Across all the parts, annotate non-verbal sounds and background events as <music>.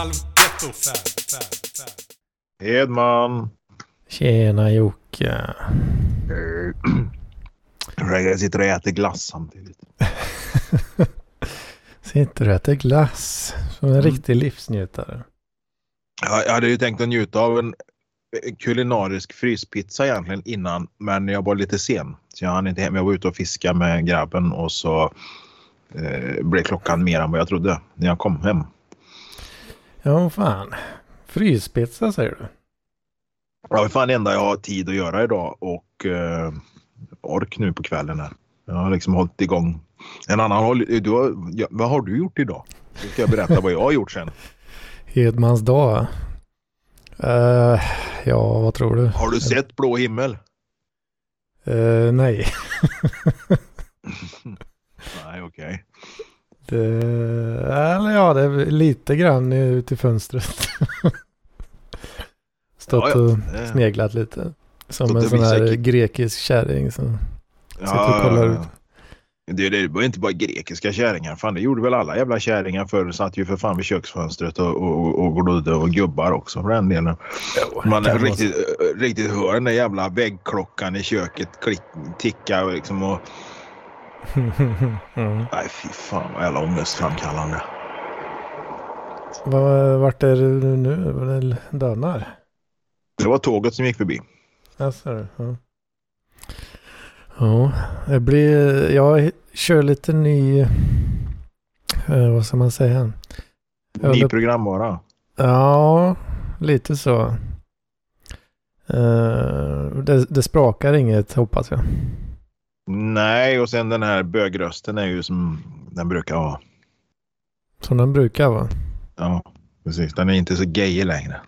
Halvgetto. Hedman. Tjena Jocke. <clears throat> Jag sitter och äter glass samtidigt. <laughs> Sitter och äter glass. Som en Mm. riktig livsnjutare. Ja, Jag hade ju tänkt att njuta av en kulinarisk fryspizza egentligen innan, men jag var lite sen. Så jag hann inte hem. Jag var ute och fiskade med grabben och så eh, blev klockan mer än vad jag trodde när jag kom hem. Ja, fan. Fryspizza säger du? Ja, det är fan det enda jag har tid att göra idag och eh, ork nu på kvällen här. Jag har liksom hållit igång. En annan håll, du har, ja, vad har du gjort idag? Så ska jag berätta vad jag har gjort sen. <laughs> Hedmans dag. Eh, ja, vad tror du? Har du sett blå himmel? Eh, nej. <laughs> <laughs> Nej, okej. Det, eller ja, det är lite grann ut i fönstret. <laughs> Stått och Eh, sneglat lite. Som Stått en sån här ki- grekisk kärring. Som, Ja, Sitter och kollar ut. Det, det var inte bara grekiska kärringar. Fan, det gjorde väl alla jävla kärringar förr. Satt ju för fan vid köksfönstret och, och, och glodde och gubbar också för den delen. Man riktigt, riktigt hör den där jävla väggklockan i köket klick, ticka liksom och... mm. <laughs> Nej, fy fan vad jävla ångestframkallande. Vad, vart är du nu? Var det dönar? Det var tåget som gick förbi. Ja, ser du. Ja. ja, det blir... Jag kör lite ny... Eh, vad ska man säga? Ny programvara. Ja, lite så. Eh, det, det sprakar inget hoppas jag. Nej, och sen den här bögrösten är ju som den brukar ha. Som den brukar vara. Ja, precis. Den är inte så gay längre.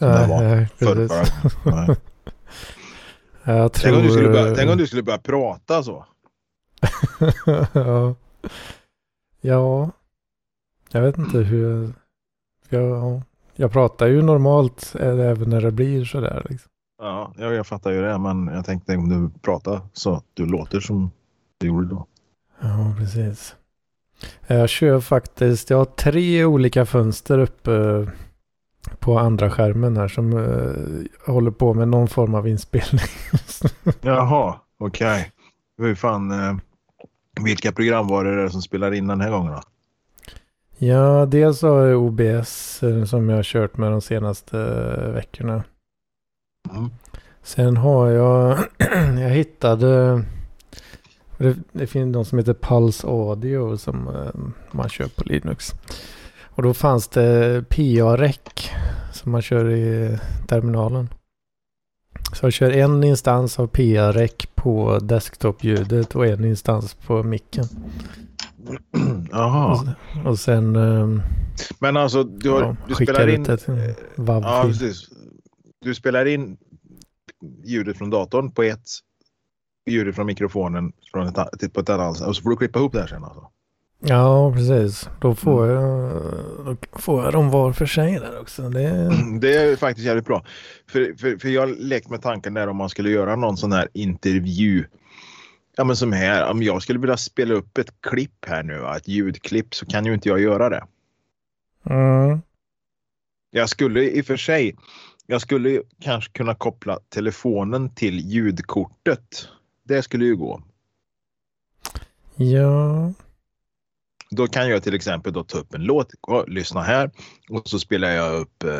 Nej, nej, precis. <laughs> Nej. Jag tror... Tänk, om du skulle börja, tänk om du skulle börja prata så. <laughs> ja. ja. Jag vet inte hur... Jag, jag pratar ju normalt eh, även när det blir sådär. Liksom. Ja, jag, jag fattar ju det. Men jag tänkte om du pratar så att du låter som du gjorde då. Ja, precis. Jag kör faktiskt, jag har tre olika fönster uppe på andra skärmen här som eh, håller på med någon form av inspelning. <laughs> Jaha, okej. Hur fan... Eh, vilka program var det som spelar in den här gången då? ja, dels har jag OBS eh, som jag har kört med de senaste eh, veckorna. Mm. Sen har jag, <clears throat> jag hittade, det, det finns någon som heter Pulse Audio som eh, man kör på Linux. Och då fanns det PA-rec som man kör i terminalen. Så jag kör en instans av PA-rec på desktop-ljudet och en instans på micken. <clears throat> Jaha. Och, och sen eh, Men alltså, du, har, ja, du spelar in... till en Ja, precis. Du spelar in ljudet från datorn på ett ljudet från mikrofonen från ett, på ett annat och så får du klippa ihop det här sen alltså. Ja, precis. Då får, jag, då får jag dem var för sig där också. Det, <clears throat> Det är faktiskt jävligt bra. För, för, för jag lekt med tanken där om man skulle göra någon sån här intervju. Ja men som här, om jag skulle vilja spela upp ett klipp här nu, ett ljudklipp, så kan ju inte jag göra det. mm, Jag skulle i och för sig, jag skulle kanske kunna koppla telefonen till ljudkortet. Det skulle ju gå. ja, Då kan jag till exempel då ta upp en låt, och lyssna här och så spelar jag upp eh,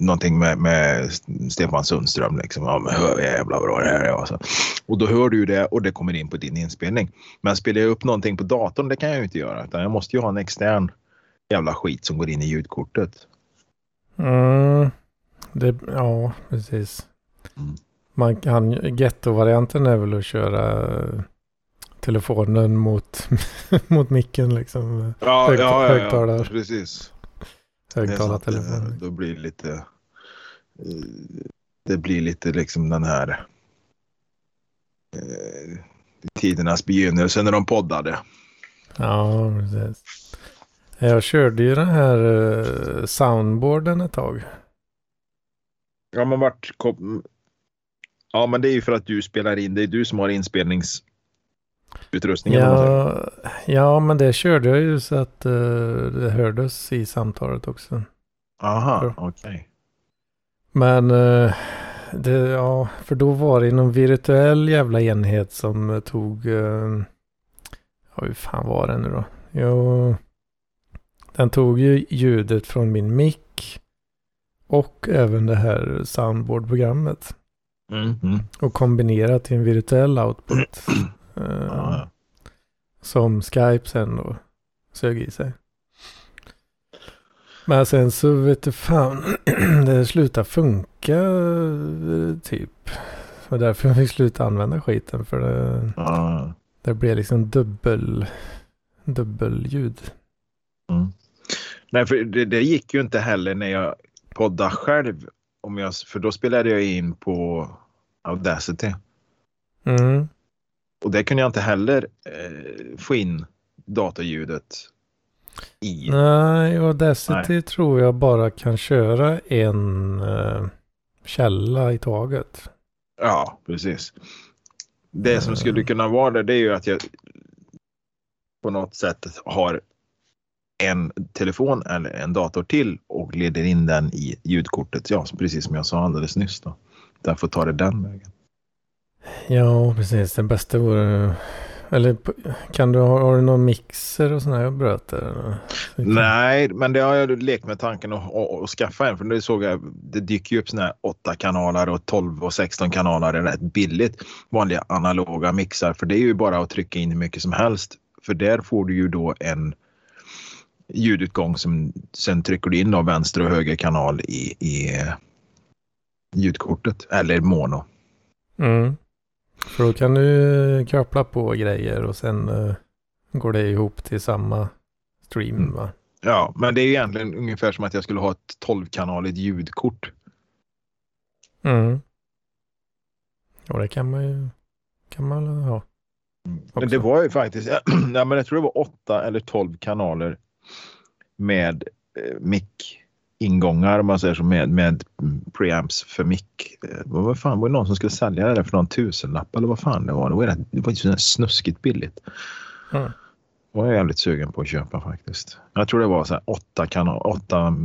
någonting med, med Stefan Sundström. Liksom. Ja, men hör jävla bra det här är. Alltså. Och då hör du det och det kommer in på din inspelning. Men spelar jag upp någonting på datorn, det kan jag ju inte göra. Utan jag måste ju ha en extern jävla skit som går in i ljudkortet. mm, det, ja, precis. Mm. Man kan, getto-varianten är väl att köra eh, telefonen mot, <laughs> mot micken liksom. Ja, Högt- ja, ja, högtalare. ja, precis. Högtalartelefonen. Då blir det lite... eh, Det blir lite liksom den här... eh, Tidernas begynnelse när de poddade. Ja, precis. Jag körde ju den här eh, soundboarden ett tag. Ja, men vart kom... Ja, men det är ju för att du spelar in. Det är du som har inspelnings... utrustningen. Ja, ja, men det körde jag ju så att uh, det hördes i samtalet också. Aha, okej. Okay. Men uh, det, ja, för då var det någon virtuell jävla enhet som tog, uh, ja hur fan var det nu då? Jo, den tog ju ljudet från min mick och även det här soundboard-programmet. Mm, mm. Och kombinerat till en virtuell output. <clears throat> uh, som Skype sen då sög i sig. Men sen så vet du fan, <clears throat> det slutade funka typ. Och därför jag fick sluta använda skiten för det, uh. det blev liksom dubbel, dubbelljud. Mm. Nej, för det, det, gick ju inte heller när jag poddade själv. Om jag, för då spelade jag in på Audacity. Mm. Och det kunde jag inte heller eh, få in dataljudet i. Nej, Audacity Nej. tror jag bara kan köra en eh, källa i taget. Ja, precis. Det som skulle kunna vara det, det är ju att jag på något sätt har en telefon eller en dator till och leder in den i ljudkortet. Ja, precis som jag sa alldeles nyss. Då. Därför tar det den vägen. Ja, precis. Det bästa vore... Eller kan du ha, har du någon mixer och sådana här bröter? Nej, men det har jag lekt med tanken att, att, att skaffa en. För nu såg jag, det dyker ju upp sådana här 8 kanaler och 12 och 16 kanaler. Rätt billigt. Vanliga analoga mixar. För det är ju bara att trycka in hur mycket som helst. För där får du ju då en ljudutgång som sen trycker du in då vänster och höger kanal i, i ljudkortet eller mono. Mm. För då kan du koppla på grejer och sen uh, går det ihop till samma stream mm. va? Ja, men det är egentligen ungefär som att jag skulle ha ett 12-kanaligt ljudkort. Mm. Och det kan man ju kan man ha. Mm. Men det var ju faktiskt, <clears throat> ja, men jag tror det var 8 eller 12 kanaler med eh, mick ingångar om man säger så med, med preamps för mick. Eh, vad fan var det någon som skulle sälja det där för någon tusenlapp eller vad fan det var? Det var, rätt, det var ju snuskigt billigt. Mm. Det var jag jävligt sugen på att köpa faktiskt. Jag tror det var så här åtta, kanal, åtta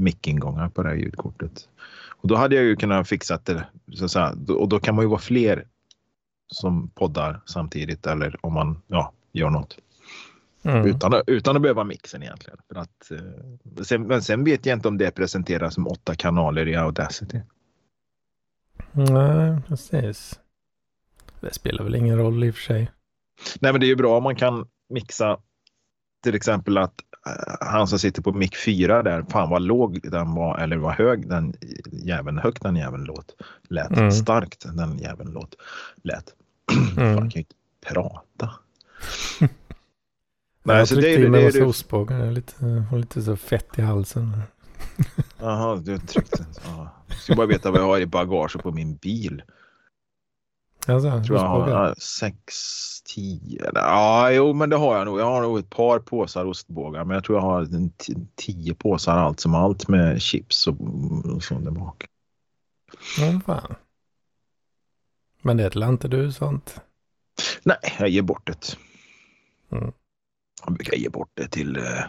mickingångar på det här ljudkortet. Och då hade jag ju kunnat fixa det. Så, så här, och då kan man ju vara fler som poddar samtidigt eller om man ja, gör något. Mm. Utan, att, utan att behöva mixen egentligen. För att, eh, sen, men sen vet jag inte om det presenteras som åtta kanaler i Audacity. Nej, precis. Det spelar väl ingen roll i och för sig. Nej, men det är ju bra om man kan mixa till exempel att uh, han som sitter på mick 4 där, fan vad låg den var eller vad hög den jäveln, högt den jäveln låt. Lät mm. starkt den jäveln låt. Lät. <clears throat> Mm. fan, kan ju inte prata. <laughs> Nej, jag tryckte i mig massa ostbågar. Jag lite, har lite så fett i halsen. Jaha, du tryckte. <laughs> Ja. Jag ska bara veta vad jag har i bagaget på min bil. Alltså, jag tror jag har 6, 10. Ja, jo, men det har jag nog. Jag har nog ett par påsar ostbågar, men jag tror jag har 10 påsar allt som allt med chips och, och sånt där bak. Ja, fan. Men det är inte du sånt? Nej, jag ger bort det. Mm. Han brukar ge bort det till eh,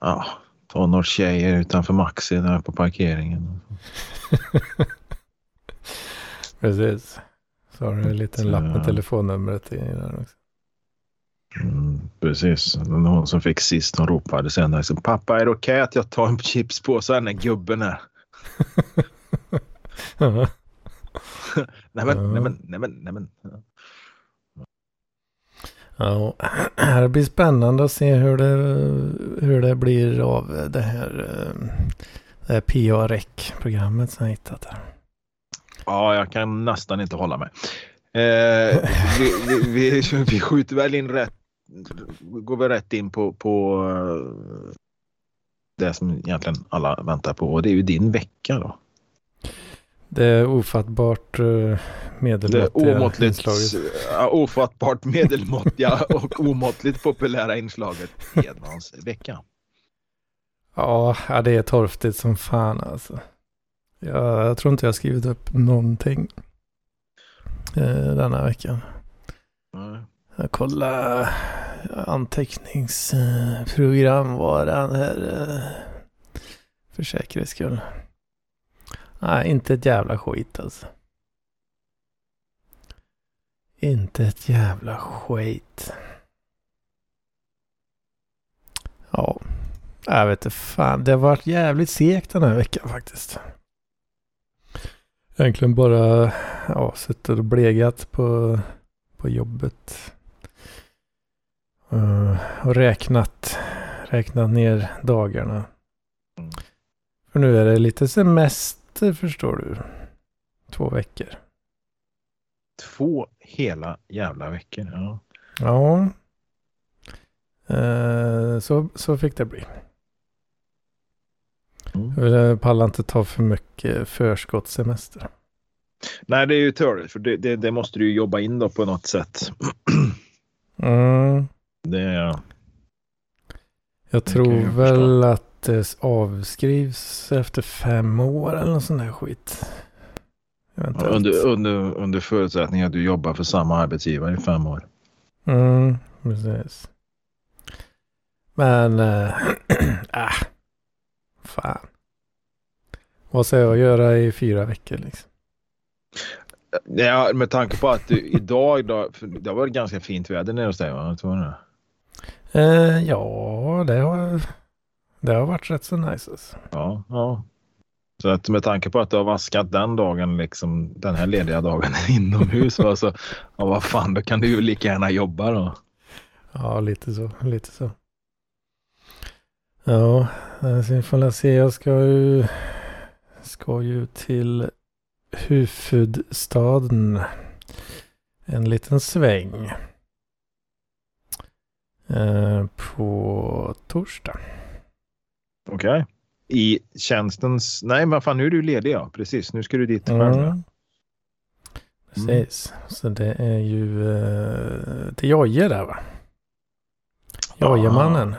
ja, tonårstjejer utanför Maxi där på parkeringen. <laughs> Precis. Så har du en liten lapp med telefonnumret i där också. Mm, precis. Någon som fick sist hon ropade sen. Liksom, Pappa är det okej okay att jag tar en chipspåse när gubben är? <laughs> <laughs> nej men, nej men, nej men, nej men. Ja, det <clears throat> blir spännande att se hur det, hur det blir av det här, ehm, det här PA-REC-programmet som jag hittat här. Ja, jag kan nästan inte hålla mig. Eh, vi, vi, vi, <laughs> vi, skjuter väl in rätt, går väl rätt in på, på eh, det som egentligen alla väntar på och det är ju din vecka då. Det är ofattbart uh, medelmåttiga omåttligt, inslaget. Uh, ofattbart medelmåttiga och omåttligt populära inslaget Edmans vecka. Ja, det är torftigt som fan alltså. Jag, jag tror inte jag har skrivit upp någonting uh, denna veckan. Jag kollar anteckningsprogramvaran här. eh, För säkerhets skull. Nej, inte ett jävla skit alltså. Inte ett jävla skit. Ja, jag vet inte fan. Det har varit jävligt segt den här veckan faktiskt. Egentligen bara ja, suttit och blegat på, på jobbet. Eh, och räknat, räknat ner dagarna. Mm. För nu är det lite semester förstår du. Två veckor. Två hela jävla veckor. Ja. Ja. Eh, så, så fick det bli. Mm. Jag pallar inte ta för mycket förskottssemester. Nej, det är ju törligt för det, det, det måste du ju jobba in då på något sätt. Mm. Det är... Jag tror väl att det avskrivs efter fem år eller någon sån där skit. Under, under, under förutsättning att du jobbar för samma arbetsgivare i fem år. Mm, precis. Men, äh, <clears throat> äh, fan. Vad ska jag göra i fyra veckor liksom? Ja, med tanke på att du, idag, då, för det har varit ganska fint väder nere hos dig va? Tror. Eh, ja, det har, det har varit rätt så nice alltså. Ja, ja. Så att med tanke på att du har vaskat den dagen, liksom den här lediga dagen <laughs> inomhus, va, <laughs> så ja, vad fan, då kan du ju lika gärna jobba då. Ja, lite så, lite så. Ja, eh, vi får väl se. Jag ska ju, ska ju till huvudstaden en liten sväng. Eh, på torsdag. Okej. I tjänstens... Nej, men fan, nu är du ledig ja. Precis, nu ska du dit själv. ja. Mm. Precis, så det är ju eh, till Jojje där va? Jojemannen.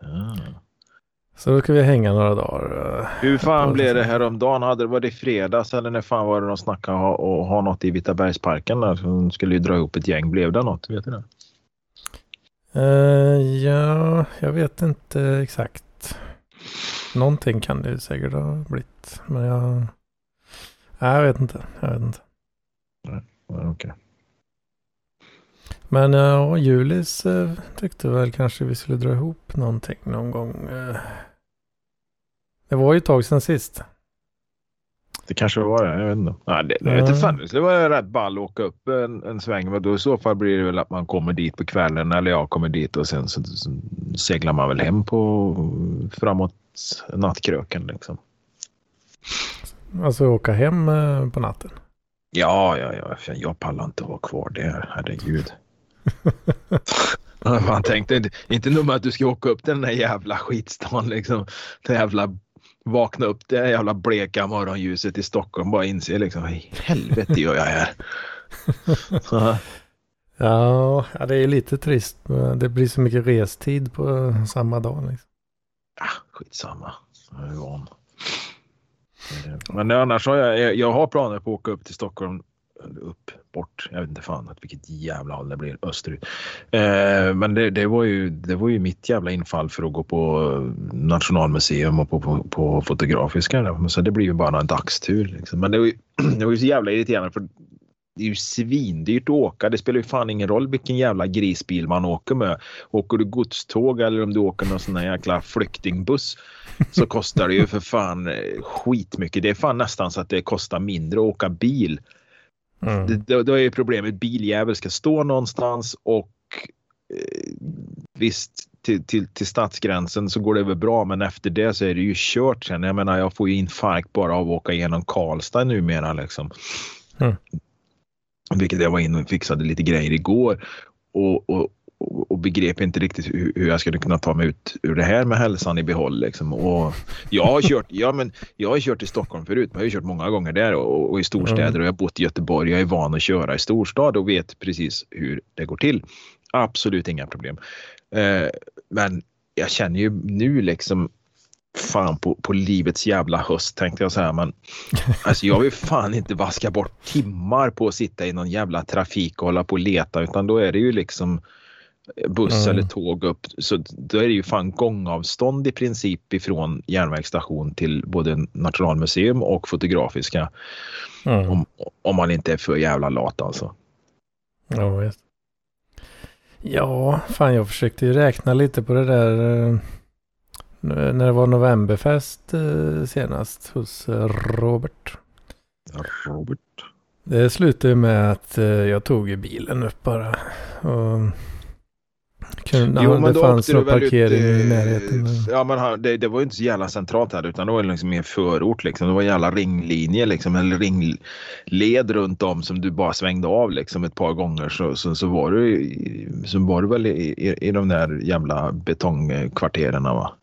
Ja. <clears throat> Så då ska vi hänga några dagar. eh. Hur fan blev det häromdagen? Hade, var det i fredags eller när fan var det de snackade och ha något i Vitabergsparken där? De skulle ju dra ihop ett gäng. Blev det något? Vet du det? Eh, ja, jag vet inte exakt. Någonting kan det ju säkert ha blivit. Men jag... Nej, jag vet inte. Jag vet inte. Ja, Okej. Men ja, Julis eh, tyckte väl kanske vi skulle dra ihop någonting någon gång. Eh. Det var ju ett tag sedan sist. Det kanske var det. Jag vet inte. Nej, det, det inte fan. Det skulle vara rätt ball att åka upp en, en sväng. Men då i så fall blir det väl att man kommer dit på kvällen eller jag kommer dit och sen så, så seglar man väl hem på framåt nattkröken liksom. Alltså åka hem eh, på natten. Ja, ja, ja. För Jag pallar inte att vara kvar där. Herregud. <laughs> Man tänkte inte, inte nog med att du ska åka upp till den där jävla skitstan liksom. Det jävla vakna upp det jävla bleka morgonljuset i Stockholm bara inse liksom vad i helvete gör jag här? <laughs> Ja, ja, det är lite trist. Det blir så mycket restid på samma dag. Liksom. ah, skitsamma. Jag är van. Men annars har jag, jag- jag har planer på att åka upp till Stockholm. Upp, bort. Jag vet inte fan åt vilket jävla håll det blir. Österut. Eh, men det, det, var ju, det var ju mitt jävla infall för att gå på Nationalmuseum och på, på, på Fotografiska. Så det blir ju bara en dagstur. Liksom. Men det var, ju, <clears throat> det var ju så jävla irriterande för det är ju svindyrt att åka. Det spelar ju fan ingen roll vilken jävla grisbil man åker med. Åker du godståg eller om du åker någon sån här jäkla flyktingbuss så kostar det ju för fan eh, skitmycket. Det är fan nästan så att det kostar mindre att åka bil. Mm. Det, då är ju problemet biljävel ska stå någonstans och eh, visst till, till, till stadsgränsen så går det väl bra men efter det så är det ju kört sen. Jag menar jag får ju infarkt bara av att åka igenom Karlstad numera liksom. Mm. Vilket jag var inne och fixade lite grejer igår och, och, och, och begrep inte riktigt hur, hur jag skulle kunna ta mig ut ur det här med hälsan i behåll. Liksom. Och jag, har kört, ja, men jag har kört i Stockholm förut, men jag har ju kört många gånger där och, och i storstäder Mm. och jag har bott i Göteborg. Jag är van att köra i storstad och vet precis hur det går till. Absolut inga problem. Eh, men jag känner ju nu liksom fan på, på livets jävla höst tänkte jag säga. Men <laughs> alltså, jag vill fan inte vaska bort timmar på att sitta i någon jävla trafik och hålla på och leta utan då är det ju liksom buss Mm. eller tåg upp. Så då är det ju fan gångavstånd i princip ifrån järnvägsstation till både Nationalmuseum och Fotografiska. Mm. Om, om man inte är för jävla lat alltså. Ja, visst. Ja, fan jag försökte ju räkna lite på det där eh, när det var novemberfest eh, senast hos eh, Robert. Robert. Det slutade med att jag tog bilen upp bara. Och kunde, Jo, men det då fanns någon väl ut, parkering i eh, närheten. Ja, men det, det var ju inte så jävla centralt här utan det var liksom mer förort liksom. Det var jävla ringlinje liksom, eller ringled runt om som du bara svängde av liksom ett par gånger så, så, så var du så var du väl i, i, i de där jävla betongkvarteren va?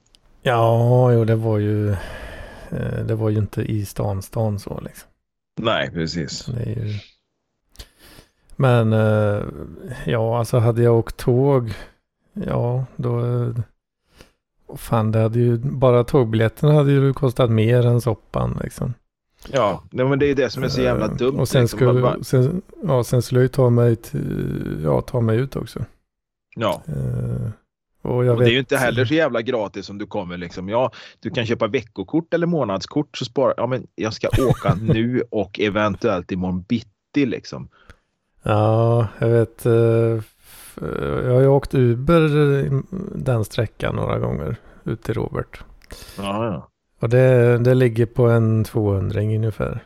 Ja, jo det var ju eh, det var ju inte i stan, stan så liksom. Nej, precis. Ju... Men eh, ja, alltså hade jag åkt tåg, ja då... eh, Fan, det hade ju, bara tågbiljetterna hade ju kostat mer än soppan liksom. Ja, nej, men det är det som är så jävla Eh, dumt. Och sen liksom. skulle, bara- sen, ja, sen skulle jag ju ta mig, till, ja, ta mig ut också. Ja, Eh, och och det är vet, ju inte heller så jävla gratis om du kommer liksom. Ja, du kan köpa veckokort eller månadskort så sparar Ja, men jag ska åka <laughs> nu och eventuellt imorgon bitti liksom. Ja, jag vet. f- Jag har ju åkt Uber eh, den sträckan några gånger ut till Robert. Ja, ja. Och det, det ligger på en 200 ungefär.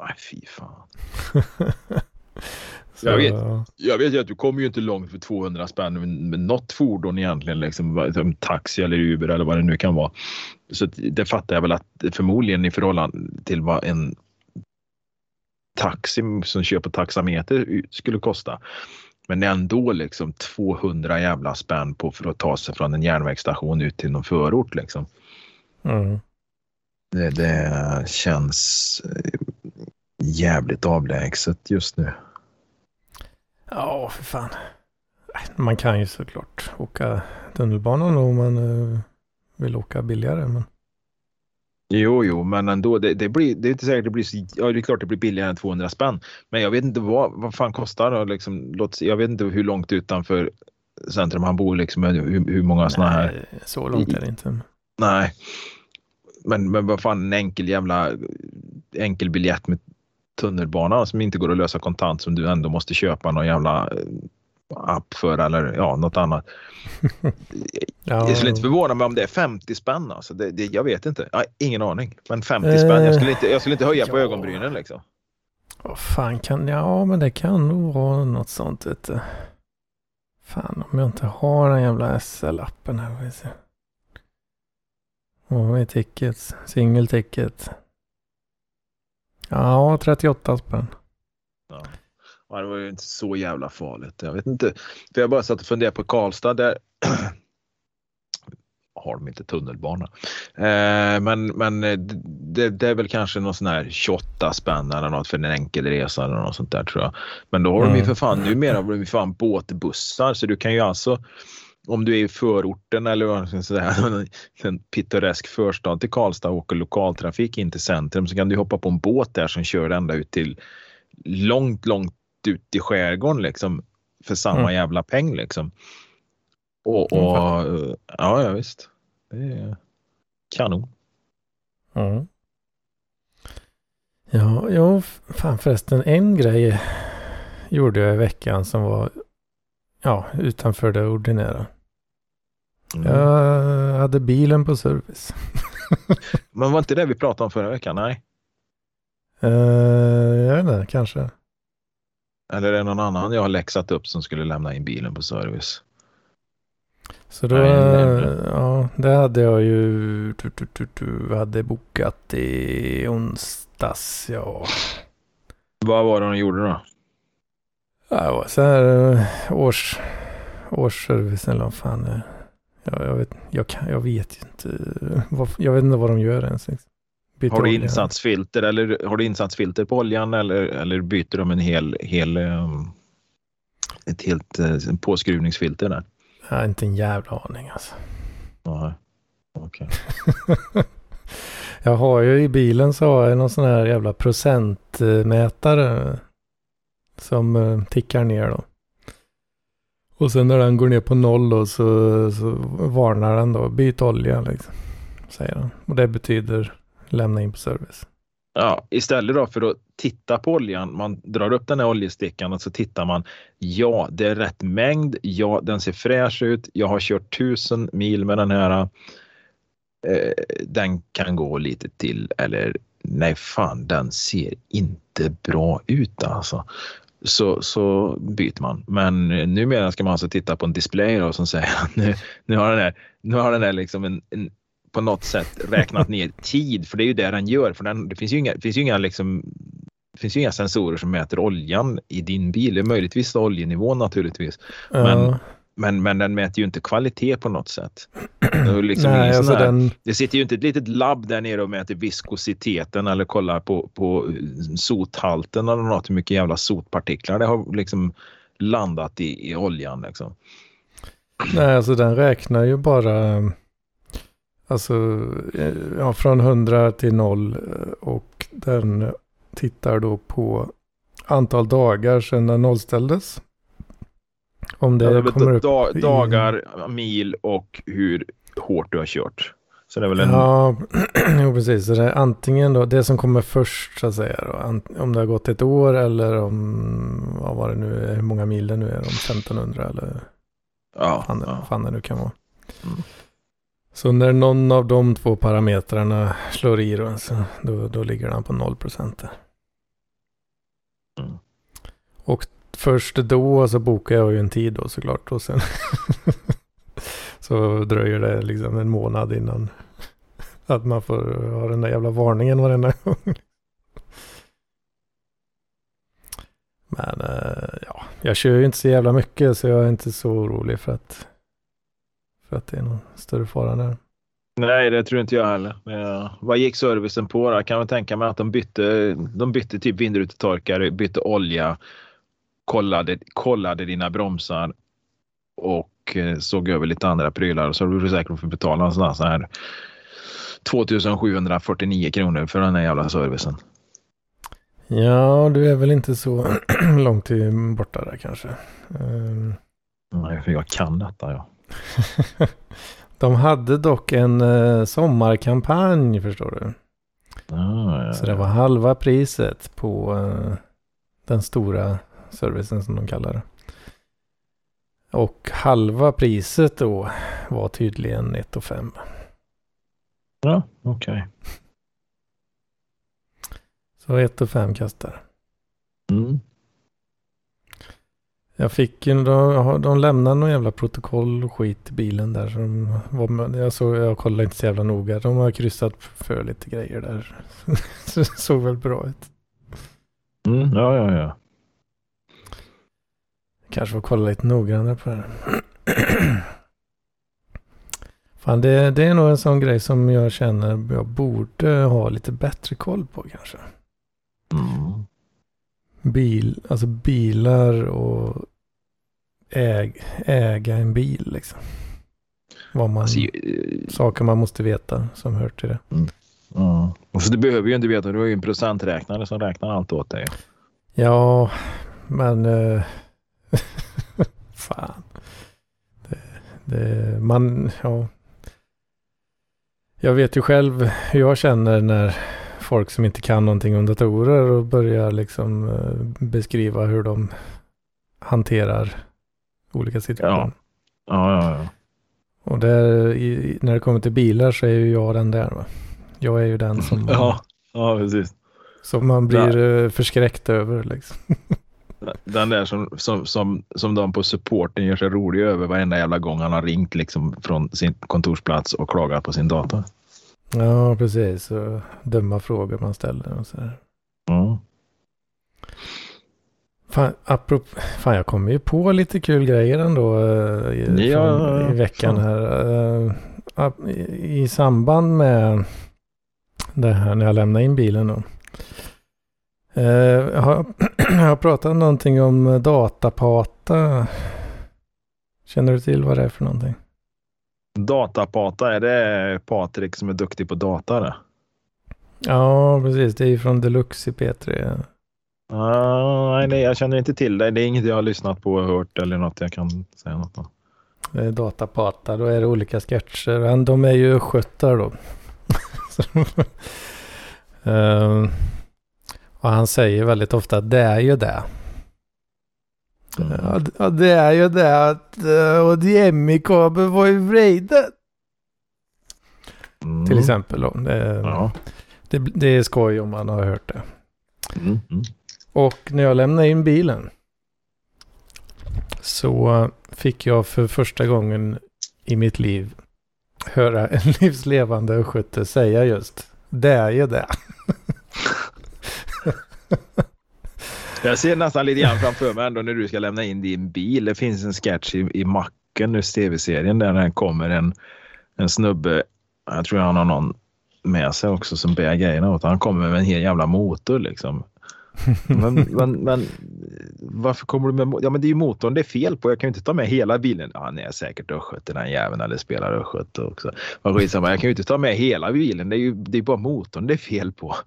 Nej, fy fan. <laughs> Så, Jag vet. Jag vet ju att du kommer ju inte långt för 200 spänn med, något fordon egentligen, liksom, som taxi eller Uber eller vad det nu kan vara. Så det fattar jag väl att förmodligen i förhållande till vad en taxi som köper taxameter skulle kosta. Men ändå liksom 200 jävla spänn på för att ta sig från en järnvägsstation ut till någon förort liksom. Mm. Det, det känns eh, jävligt avlägset just nu. Ja, för fan. Man kan ju såklart åka tunnelbanan om man eh, vill åka billigare. Men... Jo, jo, men ändå. Det, det, blir, det är inte säkert det blir så, ja, det är klart det blir billigare än 200 spänn. Men jag vet inte vad, vad fan kostar det. Liksom, låt, jag vet inte hur långt utanför centrum han bor, liksom, hur, hur många sådana här. Så långt är det inte. Nej. Men, men vad fan, en enkel jävla enkel biljett med tunnelbana som inte går att lösa kontant som du ändå måste köpa någon jävla app för eller ja, något annat. <laughs> Ja, Jag skulle inte förvåna mig om det är 50 spänn. Alltså. Det, det, jag vet inte. Jag har ingen aning. Men 50 spänn. Jag skulle inte, jag skulle inte höja på ja. ögonbrynen liksom. Vad fan kan, ja men det kan nog vara något sånt vet. Fan om jag inte har den jävla SL-appen här. Vi se. Vad är tickets? Single ticket. Ja, 38 spänn. Ja. Det var ju inte så jävla farligt. Jag vet inte. För jag bara satt och funderade på Karlstad. Där <clears throat> har de inte tunnelbana. Eh, men men eh, det, det är väl kanske någon sån här 28 spänn eller något för en enkel resa eller något sånt där tror jag. Men då har de ju Mm. för fan numera har de ju fan båtbussar så du kan ju alltså om du är i förorten eller vad man ska säga, <laughs> en pittoresk förstad till Karlstad och åker lokaltrafik in till centrum så kan du hoppa på en båt där som kör ända ut till långt, långt ut i skärgården liksom för samma Mm. jävla peng liksom. Och, Mm, och ja, ja visst. Det är kanon. Mm. Ja, ja, fan förresten en grej gjorde jag i veckan som var ja, utanför det ordinära. Mm. Jag hade bilen på service. <laughs> Men var inte det vi pratade om förra veckan? Nej. Uh, jag vet inte, kanske. Eller är det någon annan jag har läxat upp som skulle lämna in bilen på service? Så då, Nej, nej, nej. ja, det hade jag ju, tu, tu, tu, tu, hade bokat i onsdags, ja. Vad var det de gjorde då? Ja, Det var så här eh, års, årsservice eller vad fan det är. Ja, jag, vet, jag, kan, jag vet ju inte. Vad, jag vet inte vad de gör ens. liksom. Byter Har du insatsfilter eller har du insatsfilter på oljan eller, eller byter de en hel, hel um, ett helt uh, påskruvningsfilter där? Jag har inte en jävla aning alltså. Ja, okej. <laughs> jag har ju i bilen så har jag någon sån här jävla procentmätare. Som eh, tickar ner då. Och sen när den går ner på noll då så, så varnar den då. Byt olja liksom. Säger den. Och det betyder lämna in på service. Ja, istället då för att titta på oljan, man drar upp den här oljestickan och så tittar man. Ja, det är rätt mängd. Ja, den ser fräsch ut. Jag har kört tusen mil med den här. Eh, den kan gå lite till eller nej fan, den ser inte bra ut alltså. Så, så byter man. Men numera ska man alltså titta på en display då, som säger att <laughs> nu, nu har den här, nu har den här liksom en, en på något sätt räknat ner tid, för det är ju det den gör. För den, det finns ju inga, finns ju inga, liksom, det finns ju inga sensorer som mäter oljan i din bil. Det är möjligtvis oljenivån naturligtvis. Men, men, men den mäter ju inte kvalitet på något sätt. Det, liksom <clears throat> Nej, alltså här- den, det sitter ju inte ett litet labb där nere och mäter viskositeten eller kollar på, på sothalten eller något, hur mycket jävla sotpartiklar det har liksom landat i, i oljan. Liksom. nej, alltså den räknar ju bara alltså, eh, ja, från 100 till 0 och den tittar då på antal dagar sedan den nollställdes. Om det Ja, kommer upp da, i- dagar, mil och hur hårt du har kört. Så det är väl en... Ja, <clears throat> jo, precis. Så det är antingen då det som kommer först så att säga. Då, om det har gått ett år eller om, vad var det nu, är, hur många mil det nu är, om 1500 eller ja, fan, ja. fan det nu kan vara. Mm. Så när någon av de två parametrarna slår i då, då, då ligger den på 0 procent. Mm. Och först då så bokar jag ju en tid då såklart. Och sen <laughs> så dröjer det liksom en månad innan <laughs> att man får ha den där jävla varningen varenda gång. Men eh, ja, jag kör ju inte så jävla mycket så jag är inte så orolig för att, för att det är någon större fara där. Nej, det tror inte jag heller. Ja, vad gick servicen på då? Kan man tänka mig att de bytte, de bytte typ vindrutetorkare, bytte olja, kollade, kollade dina bromsar och eh, såg över lite andra prylar. Så du säkert få betala en sån här, sån här 2749 kronor för den här jävla servicen. Ja, du är väl inte så <clears throat> långt borta där kanske. Ehm, Nej, för jag kan detta ja. <laughs> De hade dock en eh, sommarkampanj förstår du. Ah, ja, Så det var halva priset på eh, den stora servicen som de kallar det. Och halva priset då var tydligen 1 5. Ja, okej. Så 1 5 kastar. Mm. Jag fick ju, de, de lämnade någon jävla protokoll och skit i bilen där. Så de var, jag, såg, jag kollade inte så jävla noga. De har kryssat för lite grejer där. <laughs> Så det såg väl bra ut. Mm, ja, ja, ja. Kanske får kolla lite noggrannare på det här. <clears throat> Fan, det, det är nog en sån grej som jag känner jag borde ha lite bättre koll på kanske. Mm. Bil, alltså bilar och äg, äga en bil liksom. Vad man, Alltså, eh, saker man måste veta som hör till det. ja. Och så du behöver ju inte veta, du har ju en procenträknare som räknar allt åt dig. Ja, men... eh, <laughs> fan. Det, det, man, ja. Jag vet ju själv hur jag känner när folk som inte kan någonting om datorer och börjar liksom eh, beskriva hur de hanterar olika situationer. Ja, ja, ja. Och där, i, när det kommer till bilar så är ju jag den där. Va? Jag är ju den som, <laughs> Ja, ja precis. som man blir eh, förskräckt över. Liksom. <laughs> Den där som, som, som, som de på supporten gör sig roliga över varenda jävla gång han har ringt liksom från sin kontorsplats och klagat på sin dator. Ja, precis. Och dumma frågor man ställer och så här. Ja. Fan, apropå, fan, jag kommer ju på lite kul grejer ändå eh, i, Ja, från, i veckan fan. här. Eh, i, I samband med det här när jag lämnade in bilen då. Eh, jag, <clears throat> har, jag har pratat någonting om datapata. Känner du till vad det är för någonting? Datapata, är det Patrik som är duktig på data? Det? Ja, precis. Det är ju från Deluxe i P3. Ah, nej, nej, jag känner inte till det. Det är inget jag har lyssnat på och hört eller något jag kan säga något om. Det är Datapata, då är det olika sketcher. Men de är ju sköttar då. um, <laughs> och han säger väldigt ofta att det är ju det. Mm. Ja, det är ju det att och HDMI-kabeln var ju vriden. Mm. Till exempel då. Det, ja. det, det, är skoj om man har hört det. Mm. mm. Och när jag lämnade in bilen så fick jag för första gången i mitt liv höra en <laughs> livslevande östgöte säga just det är ju det. <laughs> Jag ser nästan lite grann framför mig ändå när du ska lämna in din bil. Det finns en sketch i, i Macken, nu tv-serien, där det kommer en, en snubbe. Jag tror han har någon med sig också som bär grejerna åt Han kommer med en hel jävla motor liksom. Men, <laughs> men, men varför kommer du med? Ja, men det är ju motorn det är fel på. Jag kan ju inte ta med hela bilen. Ja, han är säkert östgöte den jäveln eller spelar östgöte också. Men skitsamma, jag kan ju inte ta med hela bilen. Det är ju det är bara motorn det är fel på. <laughs>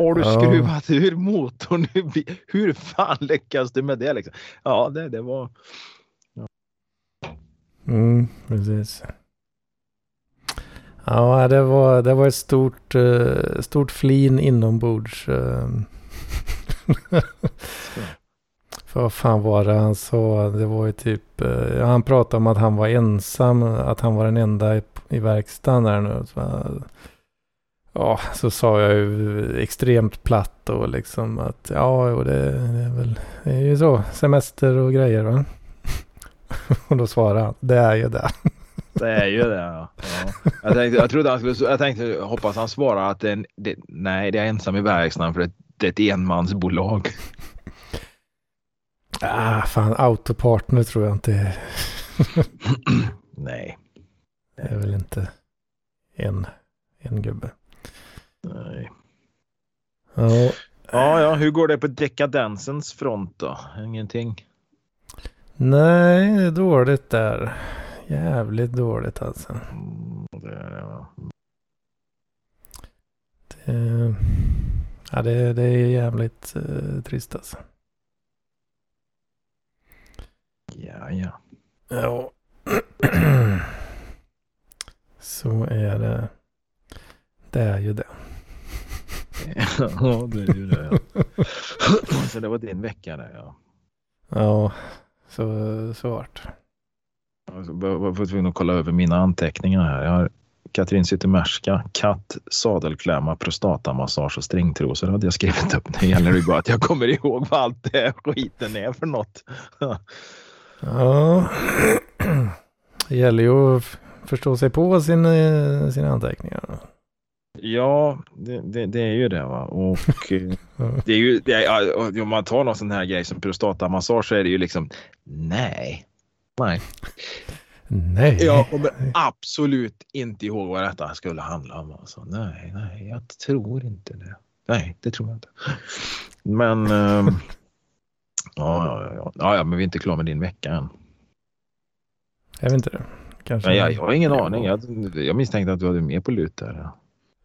Har du skruvat ja. ur motorn? <laughs> Hur fan lyckas du med det? Liksom? Ja, det, det var... Ja. Mm, precis. Ja, det var, det var ett stort, uh, stort flin inombords. Uh. <laughs> För vad fan var det han sa? Det var ju typ, uh, han pratade om att han var ensam, att han var den enda i, i verkstaden där nu. Så, ja, så sa jag ju extremt platt och liksom att ja, det, det är väl, det är ju så, semester och grejer va. <laughs> och då svarade han, det är ju det. Det är ju det. Ja. Jag, tänkte, jag, trodde han skulle, jag tänkte, hoppas han svarar att det, det, nej, det är ensam i verkstaden för det, det är ett enmansbolag. Ah, fan, autopartner tror jag inte är. nej. Det är väl inte en, en gubbe. Nej. Ja. ja, ja, hur går det på dekadensens front då? Ingenting? Nej, det är dåligt där. Jävligt dåligt alltså. Mm, det är det, va? Det, ja, det, det är jävligt uh, trist alltså. Ja, ja. Ja. <clears throat> Så är det. Det är ju det. <laughs> ja, det är ju det. Ja. så det var din vecka där ja. Ja, så, så vart. Jag var tvungen att kolla över mina anteckningar här. Jag har Katrin Zytomierska, katt, sadelklämma, prostatamassage och stringtrosor hade jag skrivit upp. Nu gäller det bara att jag kommer ihåg vad allt det skiten är för något. ja, det gäller ju att förstå sig på sin, eh, sina anteckningar. Ja, det, det, det, är ju det. Va? Och <laughs> det är ju, det är, om man tar någon sån här grej som prostatamassage så är det ju liksom nej, Nej. Nej. Jag kommer absolut inte ihåg vad detta skulle handla om. Alltså. Nej, nej, jag tror inte det. Nej, det tror jag inte. Men... Ähm, ja, ja, ja, ja, ja, men vi är inte klara med din vecka än. Är vi inte det? Kanske. Nej, jag, jag har ingen aning. Jag, jag misstänkte att du hade mer på lut där.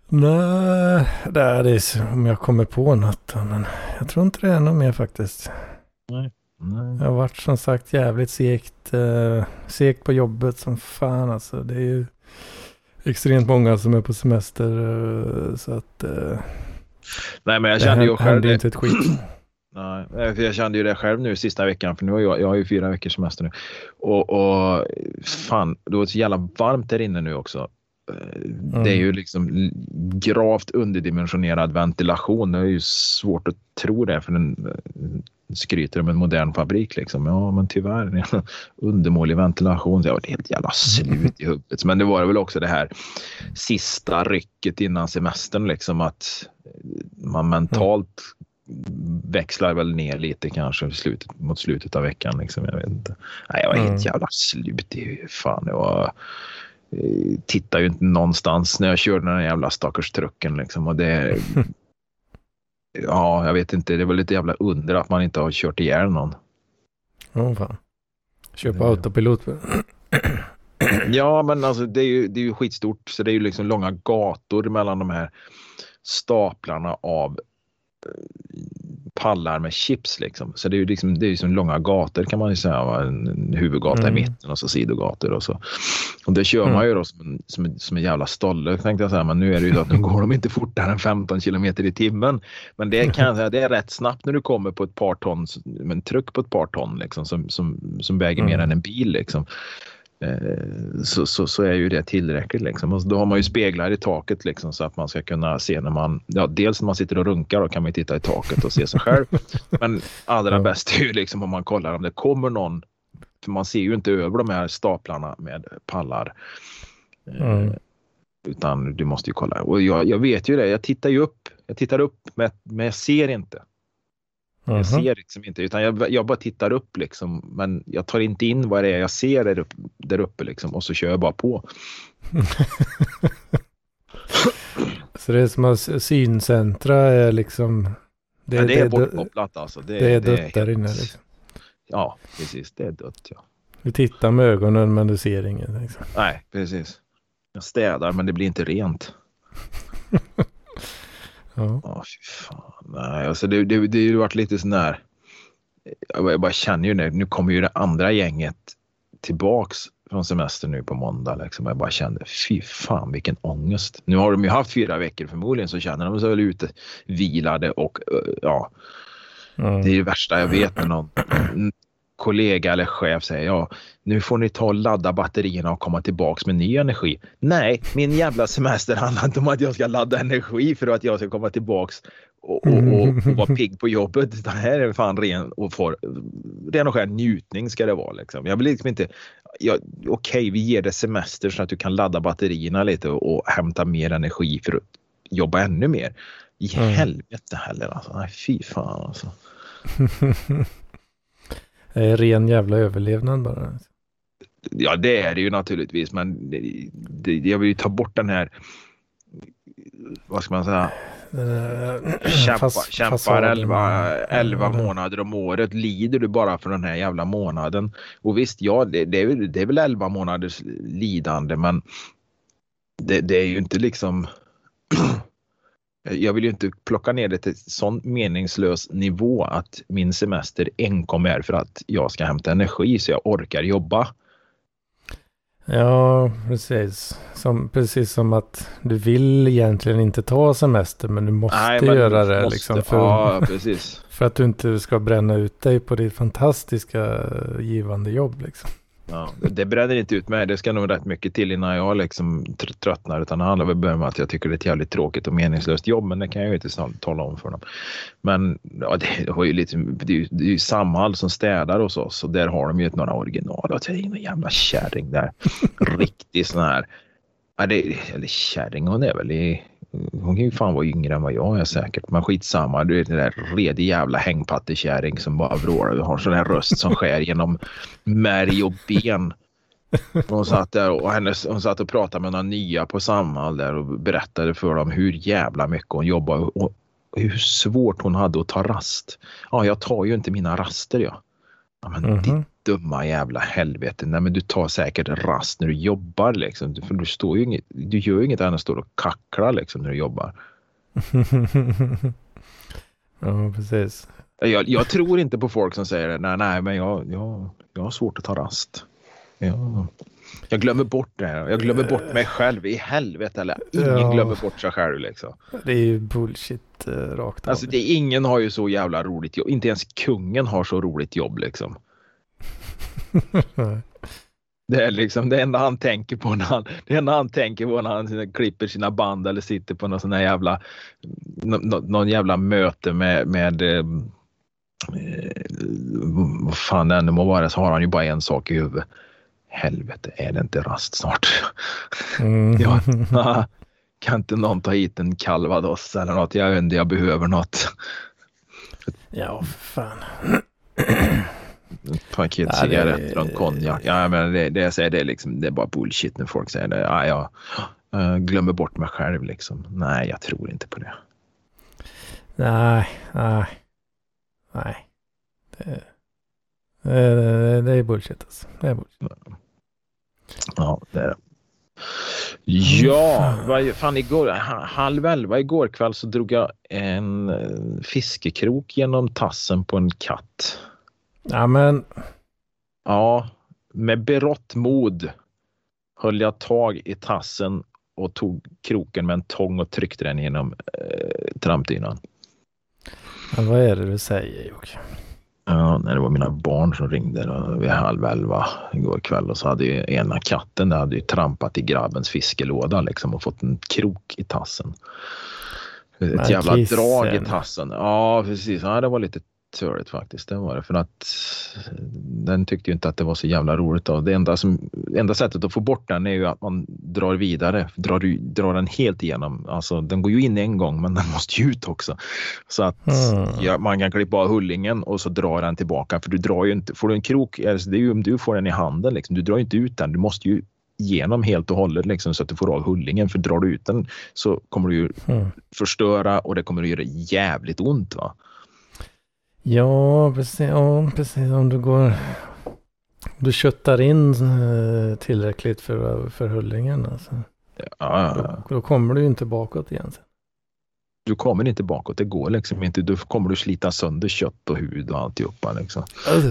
Nej, det är om jag kommer på något. Men jag tror inte det är något mer faktiskt. Nej. Nej. Jag har varit som sagt jävligt segt, eh, segt på jobbet som fan alltså. Det är ju extremt många som är på semester eh, så att eh, Nej men jag kände ju själv det. inte ett skit. <clears throat> Nej, för jag kände ju det själv nu sista veckan för nu har jag, jag har ju fyra veckors semester nu. Och, och fan, det var så jävla varmt där inne nu också. Mm. Det är ju liksom gravt underdimensionerad ventilation. Det är ju svårt att tro det för den skryter om en modern fabrik. Liksom. Ja, men tyvärr. Undermålig ventilation. Så jag var helt jävla slut i <laughs> huvudet. Men det var väl också det här sista rycket innan semestern. Liksom, att man mentalt växlar väl ner lite kanske slutet, mot slutet av veckan. Liksom. Jag, vet inte. Nej, jag var helt mm. jävla slut. I, fan, jag var, eh, tittar ju inte någonstans när jag körde den jävla stackars trucken. Liksom. Och det, <laughs> Ja, jag vet inte. Det var lite jävla under att man inte har kört ihjäl någon. Ja, oh, fan. Köpa det... autopilot. <clears throat> Ja, men alltså det är ju, det är ju skitstort. Så det är ju liksom långa gator mellan de här staplarna av pallar med chips liksom. Så det är ju liksom, det är som långa gator kan man ju säga. En huvudgata mm. i mitten och så sidogator och så. Och det kör mm. man ju då som en, som, en, som en jävla stolle tänkte jag säga. Men nu är det ju så att nu går de inte fortare än 15 kilometer i timmen. Men det kan jag säga, det är rätt snabbt när du kommer på ett par ton, med en truck på ett par ton liksom som, som, som väger mm. mer än en bil liksom. Eh, så, så, så, är ju det tillräckligt. Liksom. Och då har man ju speglar i taket liksom, så att man ska kunna se när man, ja, dels när man sitter och runkar då kan man titta i taket och se sig själv. <laughs> Men allra bäst är ju liksom om man kollar om det kommer någon, för man ser ju inte över de här staplarna med pallar. Eh, mm. Utan du måste ju kolla. Och jag, jag vet ju det, jag tittar ju upp, jag tittar upp men, men jag ser inte. Mm -hmm. Jag ser liksom inte, utan jag, jag, bara tittar upp liksom. Men jag tar inte in vad det är jag ser där uppe, där uppe liksom och så kör jag bara på. <laughs> så det är som att syncentra är liksom... Det, ja, det, det är bortkopplat alltså. Det, det är dött är där inne liksom. Ja, precis. Det är dött ja. Du tittar med ögonen men du ser inget. Liksom. Nej, precis. Jag städar men det blir inte rent. <laughs> Ja. Fy fan. Nej, alltså det, det, det har varit lite sån där. Jag bara känner ju det. Nu kommer ju det andra gänget tillbaks från semester nu på måndag. Liksom. Jag bara kände fy fan vilken ångest. Nu har de ju haft fyra veckor förmodligen så känner de sig väl ute vilade och ja. Mm. Det är det värsta jag vet när någon kollega eller chef säger ja, nu får ni ta och ladda batterierna och komma tillbaks med ny energi. Nej, min jävla semester handlar inte om att jag ska ladda energi för att jag ska komma tillbaks och, och, och, och vara pigg på jobbet. Det här är fan ren och, för, ren och skär njutning ska det vara. Liksom. Jag vill liksom inte, ja, okej okay, vi ger dig semester så att du kan ladda batterierna lite och, och hämta mer energi för att jobba ännu mer. I mm. helvete heller alltså. Nej, fy fan alltså. <laughs> Det är ren jävla överlevnad bara. Ja, det är det ju naturligtvis, men det, det, jag vill ju ta bort den här, vad ska man säga, uh, kämpa, <clears throat> fast, kämpar 11, 11 månader om året. Lider du bara för den här jävla månaden? Och visst, ja, det, det, är, det är väl 11 månaders lidande, men det, det är ju inte liksom <clears throat> jag vill ju inte plocka ner det till sån meningslös nivå att min semester enkom är för att jag ska hämta energi så jag orkar jobba. Ja, precis. Som, precis som att du vill egentligen inte ta semester men du måste Nej, men göra det. Måste, liksom, för, ja, <laughs> för att du inte ska bränna ut dig på ditt fantastiska givande jobb. Liksom. Ja, det bränner inte ut mig. Det ska nog rätt mycket till innan jag liksom tröttnar. Utan det handlar väl om att jag tycker det är ett jävligt tråkigt och meningslöst jobb. Men det kan jag ju inte tala om för dem. Men ja, det, har ju lite, det, är ju, det är ju Samhall som städar hos oss och där har de ju ett några original. Och det är en jävla kärring där. <laughs> Riktig sån här. Ja, det, eller kärring, hon är väl i hon kan ju fan vara yngre än vad jag är säkert. Men skitsamma. Du är den där redig jävla hängpattekärring som bara vrålar. Du har sån här röst som skär genom märg och ben. Hon satt där och hennes, hon satt och pratade med några nya på Samhall där och berättade för dem hur jävla mycket hon jobbar och hur svårt hon hade att ta rast. Ja, jag tar ju inte mina raster jag. Ja, men mm -hmm dumma jävla helvete. Nej men du tar säkert rast när du jobbar liksom. För du står ju inget, du gör ju inget annat än att stå och kackla liksom när du jobbar. <laughs> ja precis. Jag, jag, tror inte på folk som säger nej, nej men jag, jag, jag har svårt att ta rast. Jag, jag glömmer bort det här. Jag glömmer bort mig själv i helvete. Eller ingen ja. glömmer bort sig själv liksom. Det är ju bullshit uh, rakt av. Alltså det, ingen har ju så jävla roligt jobb. Inte ens kungen har så roligt jobb liksom. <laughs> Det är liksom det enda han tänker på när han, det enda han tänker på när han klipper sina band eller sitter på någon sån här jävla, någon, någon jävla möte med, med eh, vad fan det än må vara så har han ju bara en sak i huvudet. Helvete, är det inte rast snart? Mm. ja, <laughs> kan inte någon ta hit en calvados eller något? Jag inte, jag behöver något. Ja, fan <clears throat> paket cigaretter och konjak. Ja, men det, det jag säger det är, liksom, det är bara bullshit när folk säger det. Ja, jag, glömmer bort mig själv liksom. Nej, jag tror inte på det. Nej, nej, nej. Det, det, det är bullshit alltså. Det är bullshit. Ja, det är det. Ja, vad, fan igår, halv elva igår kväll så drog jag en eh, fiskekrok genom tassen på en katt. Ja, men. Ja, med berått mod höll jag tag i tassen och tog kroken med en tång och tryckte den genom eh, trampdynan. Ja, vad är det du säger Jocke? Ja, det var mina barn som ringde då, vid halv elva igår kväll och så hade ju ena katten där hade ju trampat i grabbens fiskelåda liksom och fått en krok i tassen. Ett Men jävla kissen. drag i tassen. Ja, precis. Ja, det var lite törligt faktiskt. Det var det. För att den tyckte ju inte att det var så jävla roligt. Då. Det enda, som, enda sättet att få bort den är ju att man drar vidare. Drar, drar den helt igenom. Alltså den går ju in en gång men den <laughs> måste ju ut också. Så att Mm. ja, man kan klippa av hullingen och så drar den tillbaka. För du drar ju inte, får du en krok, alltså, det är ju om du får den i handen liksom. Du drar ju inte ut den. Du måste ju igenom helt och hållet liksom, så att du får av hullingen. För drar du ut den så kommer du ju Mm. förstöra och det kommer att göra jävligt ont. Va? Ja, precis. Ja, precis. Om du går... Du köttar in eh, tillräckligt för, för hullingen. Alltså. Ja, ja, ja. Då, då kommer du ju inte bakåt igen. sen. du kommer inte bakåt. Det går liksom inte. Då kommer du slita sönder kött och hud och alltihopa. Liksom.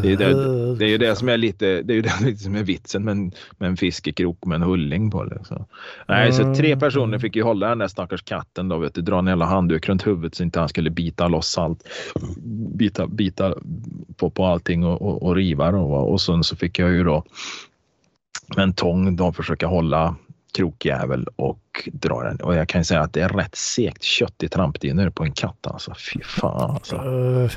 Det är det, det är ju det som är lite, det är ju det som är vitsen med en, med en fiskekrok med en hulling på. Liksom. Nej, så tre Mm. personer fick ju hålla den där stackars katten då, vet du, dra en jävla handduk runt huvudet så inte han skulle bita loss allt. Bita, bita på, på allting och, och, och riva då. Och sen så fick jag ju då med en tång då försöka hålla krokjävel och dra den. Och jag kan ju säga att det är rätt segt kött i trampdynor på en katt alltså. Fy fan alltså. Eh,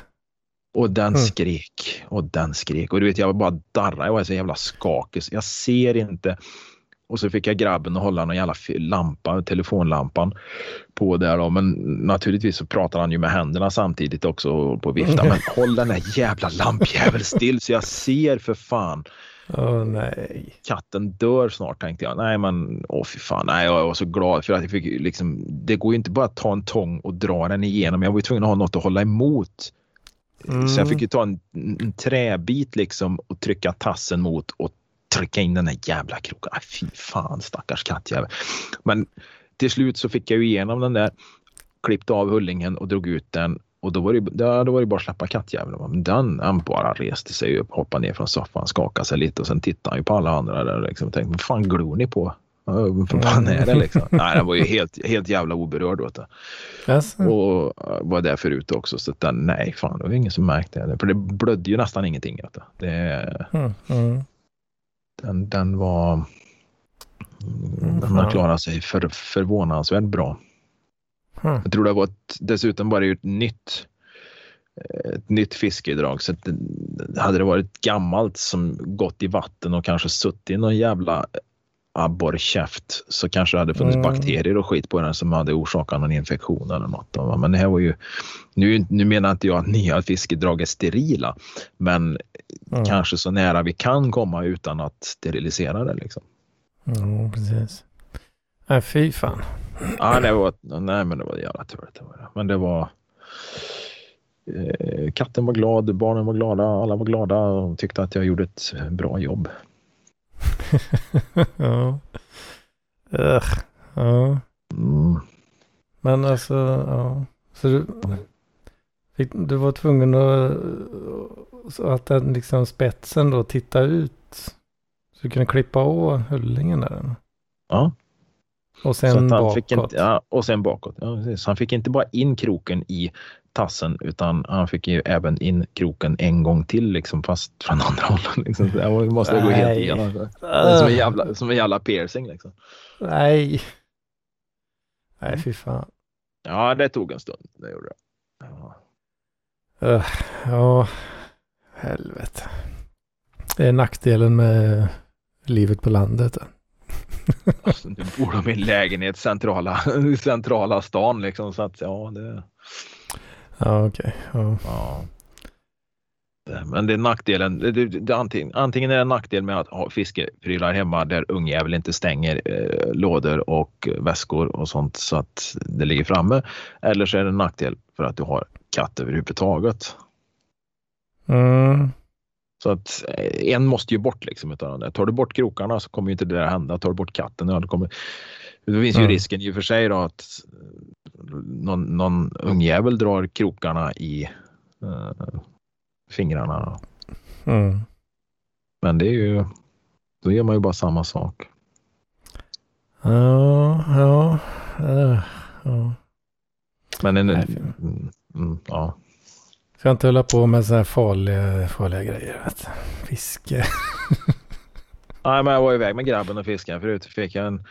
Och den Mm. skrek och den skrek och du vet jag bara darrade. Jag var så jävla skakig. Jag ser inte. Och så fick jag grabben att hålla någon jävla lampa, telefonlampan på där då. Men naturligtvis så pratar han ju med händerna samtidigt också och på vifta. <laughs> Men håll den där jävla lampjäveln still så jag ser för fan. Oh, nej. Katten dör snart tänkte jag. Nej men åh fy fan. Nej, jag var så glad för att jag fick liksom. Det går ju inte bara att ta en tång och dra den igenom. Jag var ju tvungen att ha något att hålla emot. Mm. Så jag fick ju ta en, en träbit liksom och trycka tassen mot och trycka in den där jävla kroken. Ay, fy fan stackars kattjävel. Men till slut så fick jag ju igenom den där, klippte av hullingen och drog ut den och då var det, ja, då var det bara att släppa kattjäveln. Men den, han bara reste sig upp, hoppade ner från soffan, skakade sig lite och sen tittade han ju på alla andra där liksom, och tänkte, vad fan glor ni på? Vad fan är det liksom? <laughs> Nej, den var ju helt, helt jävla oberörd. Vet. Alltså, Och var där förut också. Så att den, nej, fan, det var ingen som märkte det. För det blödde ju nästan ingenting. Vet. Det, mm, mm. den, den var... Den har klarat sig för, förvånansvärt bra. Mm. Jag tror det var ett, dessutom ju ett nytt ett nytt fiskedrag. Så det, hade det varit gammalt som gått i vatten och kanske suttit i någon jävla abborrkäft så kanske det hade funnits Mm. bakterier och skit på den som hade orsakat någon infektion eller något. Men det här var ju, nu, nu menar inte jag att nya fiskedrag är sterila, men Mm. kanske så nära vi kan komma utan att sterilisera det. Liksom. Ja, precis. Nej, fy fan. Ja, det var, nej, men det var jävla turligt. det var det. Men det var... Eh, katten var glad, barnen var glada, alla var glada och tyckte att jag gjorde ett bra jobb. <laughs> ja. Ugh. ja. Mm. Men alltså, ja. Så du, fick, du var tvungen att, så att den liksom spetsen då titta ut. Så du kunde klippa av hullingen där. Ja, Och sen bakåt. inte, ja, och sen bakåt. Ja. Han fick inte bara in kroken i tassen utan han fick ju även in kroken en gång till liksom fast från andra <laughs> hållet. Liksom. Det måste gå helt Nej. igenom. Som en jävla, som en jävla piercing liksom. Nej. Nej, fy fan. Ja, det tog en stund. Det gjorde det. Ja. Ugh. Ja, helvete. Det är nackdelen med livet på landet. Alltså, du bor i min lägenhet centrala, <laughs> centrala stan liksom. Så att ja, det, Ja, okej. Ja. ja. Det- Men det är nackdelen. Det, det, antingen, antingen är det en nackdel med att ha fiskeprylar hemma där ungjävel inte stänger eh, lådor och väskor och sånt så att det ligger framme. Eller så är det en nackdel för att du har katt överhuvudtaget. Mm. Så att eh, en måste ju bort liksom utav. Tar du bort krokarna så kommer ju inte det där hända. Tar du bort katten, ja, det kommer... Det finns ju Mm. risken i och för sig då att någon, någon ungjävel drar krokarna i eh, fingrarna. Mm. Men det är ju, då gör man ju bara samma sak. Ja, ja. eh, ja. Men en, Nej, mm, mm, ja. Ska inte hålla på med så här farliga, farliga grejer. Vet du. Fiske. Nej, men jag var iväg med grabben och fiskade förut. Fick jag en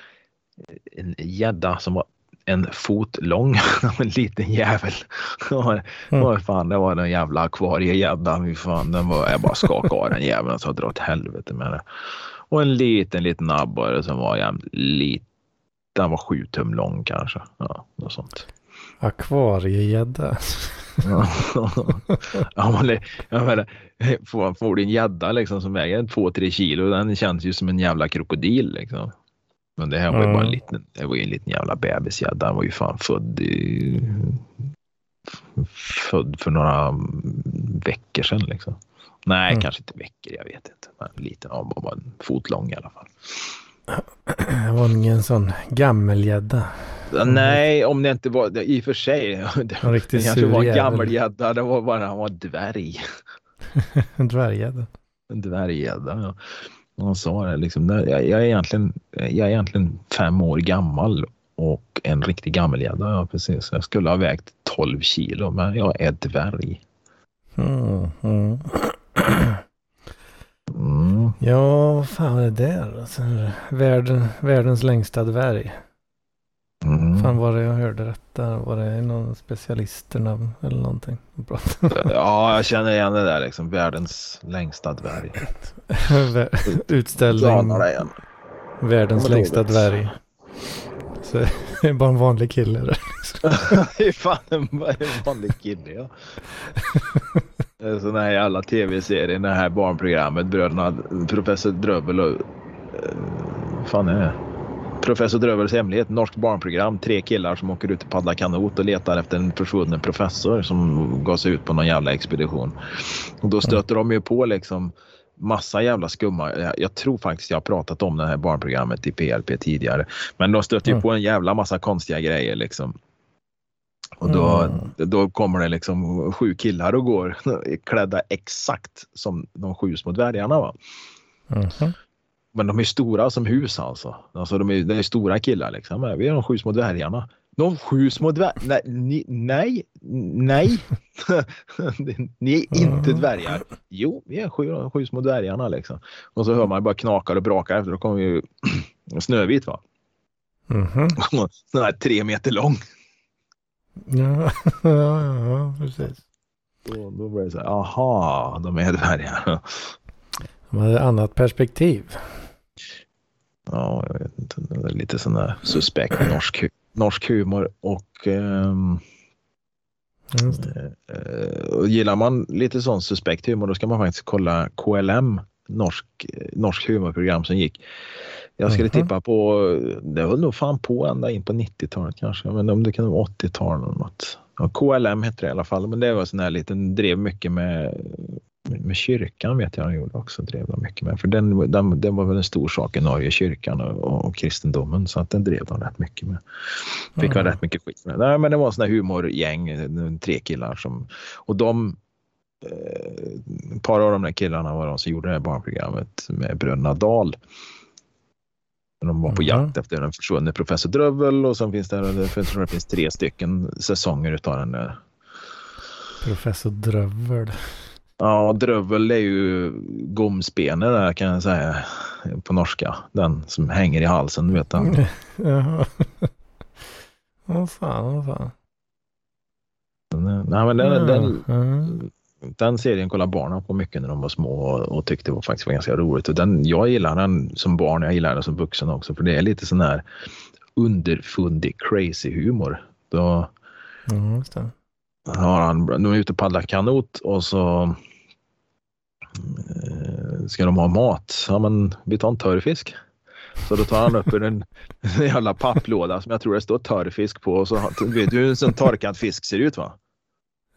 gädda som var en fot lång. <laughs> en liten jävel. Mm. Mm. fan, det var den jävla akvariegäddan. Fy fan, den var, jag bara skakade av den jäveln så drar åt helvete med det. Och en liten, liten abborre som var jämt liten. Den var sju tum lång kanske. Ja, något sånt. Akvariegädda. <laughs> Ja, men det, jag menar, får, får du en gädda liksom som väger två, tre kilo, den känns ju som en jävla krokodil liksom. Men det här var ju bara en liten, det var ju en liten jävla bebisgädda. Den var ju fan född i, född för några veckor sedan liksom. Nej, Mm. kanske inte veckor, jag vet inte. Men liten, ja, bara en fot lång i alla fall. Det var ingen sån gammelgädda. Nej, om det inte var, det, i och för sig, <laughs> det, En det riktigt kanske sur var en gammelgädda, det var bara han var dvärg. <laughs> En dvärggädda. En dvärggädda. Ja. Han sa det liksom, "Nej, jag, jag, är egentligen, jag är egentligen fem år gammal och en riktig gammelgädda. Ja, precis. Jag skulle ha vägt 12 kilo, men jag är dvärg. Mm, mm. <clears throat> Mm. Ja, vad fan var det där? Alltså, världen, världens längsta dvärg. Mm. Fan var det jag hörde detta? Var det någon specialisterna eller någonting? Ja, jag känner igen det där liksom. Världens längsta dvärg. Utställning. Världens längsta dvärg. Så <laughs> det är bara en vanlig kille. där. <laughs> Det är fan en, en vanlig kille ja. Är Sådana här jävla tv-serier, det här barnprogrammet, bröderna, professor Drövel och... eh, vad fan är det? Professor Drövels hemlighet, norskt barnprogram. Tre killar som åker ut och paddlar kanot och letar efter en försvunnen professor som gav sig ut på någon jävla expedition. Och då stöter de ju på liksom massa jävla skumma. Jag, jag tror faktiskt jag har pratat om det här barnprogrammet i PLP tidigare. Men de stöter ju Mm. på en jävla massa konstiga grejer liksom. Och då, Mm. då kommer det liksom sju killar och går <laughs> klädda exakt som de sju små dvärgarna. Va? Mhm. Men de är stora som hus alltså. alltså de är, det är stora killar liksom. Vi är de sju små dvärgarna. De sju små dvärgarna? Nej, nej, <laughs> nej. ni är inte Mm. dvärgar. Jo, vi är sju, de sju små dvärgarna liksom. Och så hör man bara knakar och brakar efter. Då kommer ju <clears throat> Snövit va. Mhm. <laughs> Den här tre meter lång. Ja, <laughs> ja, ja, precis. Och då blir det så här, aha, de är dvärgar. De hade annat perspektiv. Ja, jag vet inte. Det är lite sån där suspekt norsk, norsk humor. Och, eh, och gillar man lite sån suspekt humor då ska man faktiskt kolla KLM, norsk, norsk humorprogram som gick. Jag skulle Mhm. tippa på, det höll nog fan på ända in på 90-talet kanske, men om det kan vara 80-tal eller något. Ja, KLM hette det i alla fall, men det var sån här liten, drev mycket med, med kyrkan vet jag de gjorde också, drev de mycket med. För den, den, den var väl en stor sak i Norge, kyrkan och, och kristendomen, så att den drev de rätt mycket med. Fick väl Mm. rätt mycket skit med. Nej, men det var såna här humorgäng, tre killar som, och de eh, ett par av de där killarna var de som gjorde det här barnprogrammet med bröderna Dahl. De var på Mhm. jakt efter den försvunne professor Drövel och sen finns det, jag tror det finns tre stycken säsonger utav den där. Professor Drövel. Ja, Drövel är ju gomsbenet där kan jag säga på norska. Den som hänger i halsen, du vet den. <laughs> Jaha. Vad fan, vad fan. Nej, men den, den, Mm. Den serien kollade barnen på mycket när de var små och, och tyckte det var faktiskt var ganska roligt. Och den, jag gillar den som barn, jag gillar den som vuxen också för det är lite sån här underfundig crazy humor. Då det. har han, de är ute och paddlar kanot och så eh, ska de ha mat. Ja, men vi tar en törrfisk. Så då tar han upp en, en <laughs> jävla papplåda som jag tror det står törrfisk på. Och så vet du hur en sån torkad fisk ser ut va?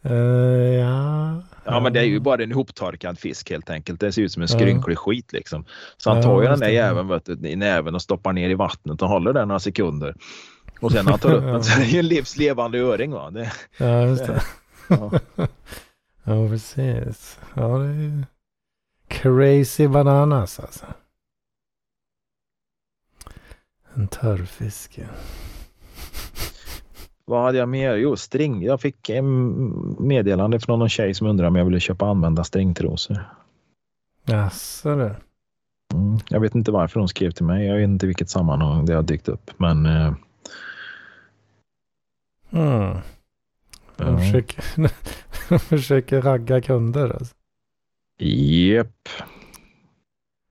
Eh, ja. Ja, men det är ju bara en ihoptorkad fisk helt enkelt. Det ser ut som en skrynklig skit liksom. Så han tar ju den där jäveln i näven och stoppar ner i vattnet och håller den några sekunder. Och sen när han tar upp <laughs> den så är det ju en livslevande öring. Va? Det, Ja, just det. <laughs> ja. Ja, precis. Ja, det är ju crazy bananas alltså. En törrfisk. Vad hade jag mer? Jo, string. Jag fick en meddelande från någon tjej som undrade om jag ville köpa använda stringtrosor. Jaså du. Mm. Jag vet inte varför hon skrev till mig. Jag vet inte vilket sammanhang det har dykt upp. Men eh, Mm. De, Ja. försöker, <laughs> de försöker ragga kunder alltså. Jep,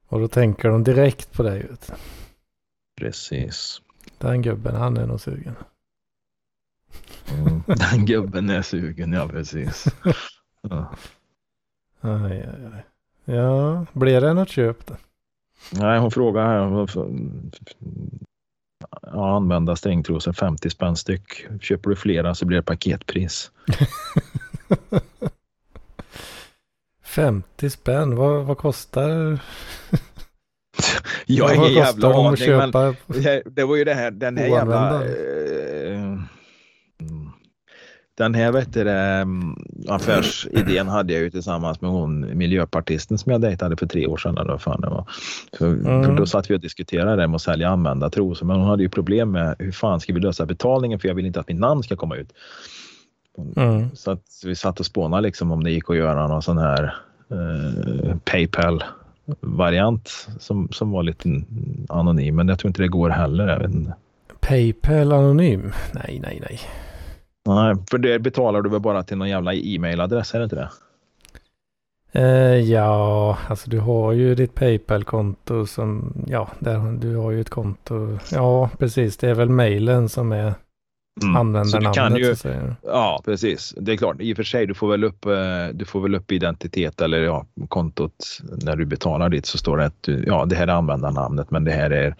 Och då tänker de direkt på dig. Vet du. precis. Den gubben, han är nog sugen. Mm. <laughs> Den gubben är sugen, ja precis. Ja. Aj, aj, aj. Ja, blir det något köp då? Nej, hon frågar här. Ja, använda stringtrosor 50 spänn styck. Köper du flera så blir det paketpris. <laughs> 50 spänn, vad, vad kostar <laughs> Jag har ingen jävla aning. Men det, det var ju det här, den här jävla... Den här vet du, mm, affärsidén hade jag ju tillsammans med hon miljöpartisten som jag dejtade för tre år sedan. Eller fan det var. För, Mm. för då satt vi och diskuterade det med att sälja använda trosor. Men hon hade ju problem med hur fan ska vi lösa betalningen för jag vill inte att mitt namn ska komma ut. Mm. Så att vi satt och spånade liksom om det gick att göra någon sån här eh, Paypal variant som, som var lite anonym. Men jag tror inte det går heller. Jag vet inte. Paypal anonym? Nej, nej, nej. Nej, för det betalar du väl bara till någon jävla e-mailadress, är det inte det? Eh, ja, alltså du har ju ditt Paypal-konto som, ja, där, du har ju ett konto. Ja, precis. Det är väl mailen som är Mm. Så användarnamnet. kan ju, så säga. ja, precis. Det är klart, i och för sig, du får väl upp, eh, du får väl upp identitet eller ja, kontot när du betalar dit så står det att du, ja, det här är användarnamnet, men det här är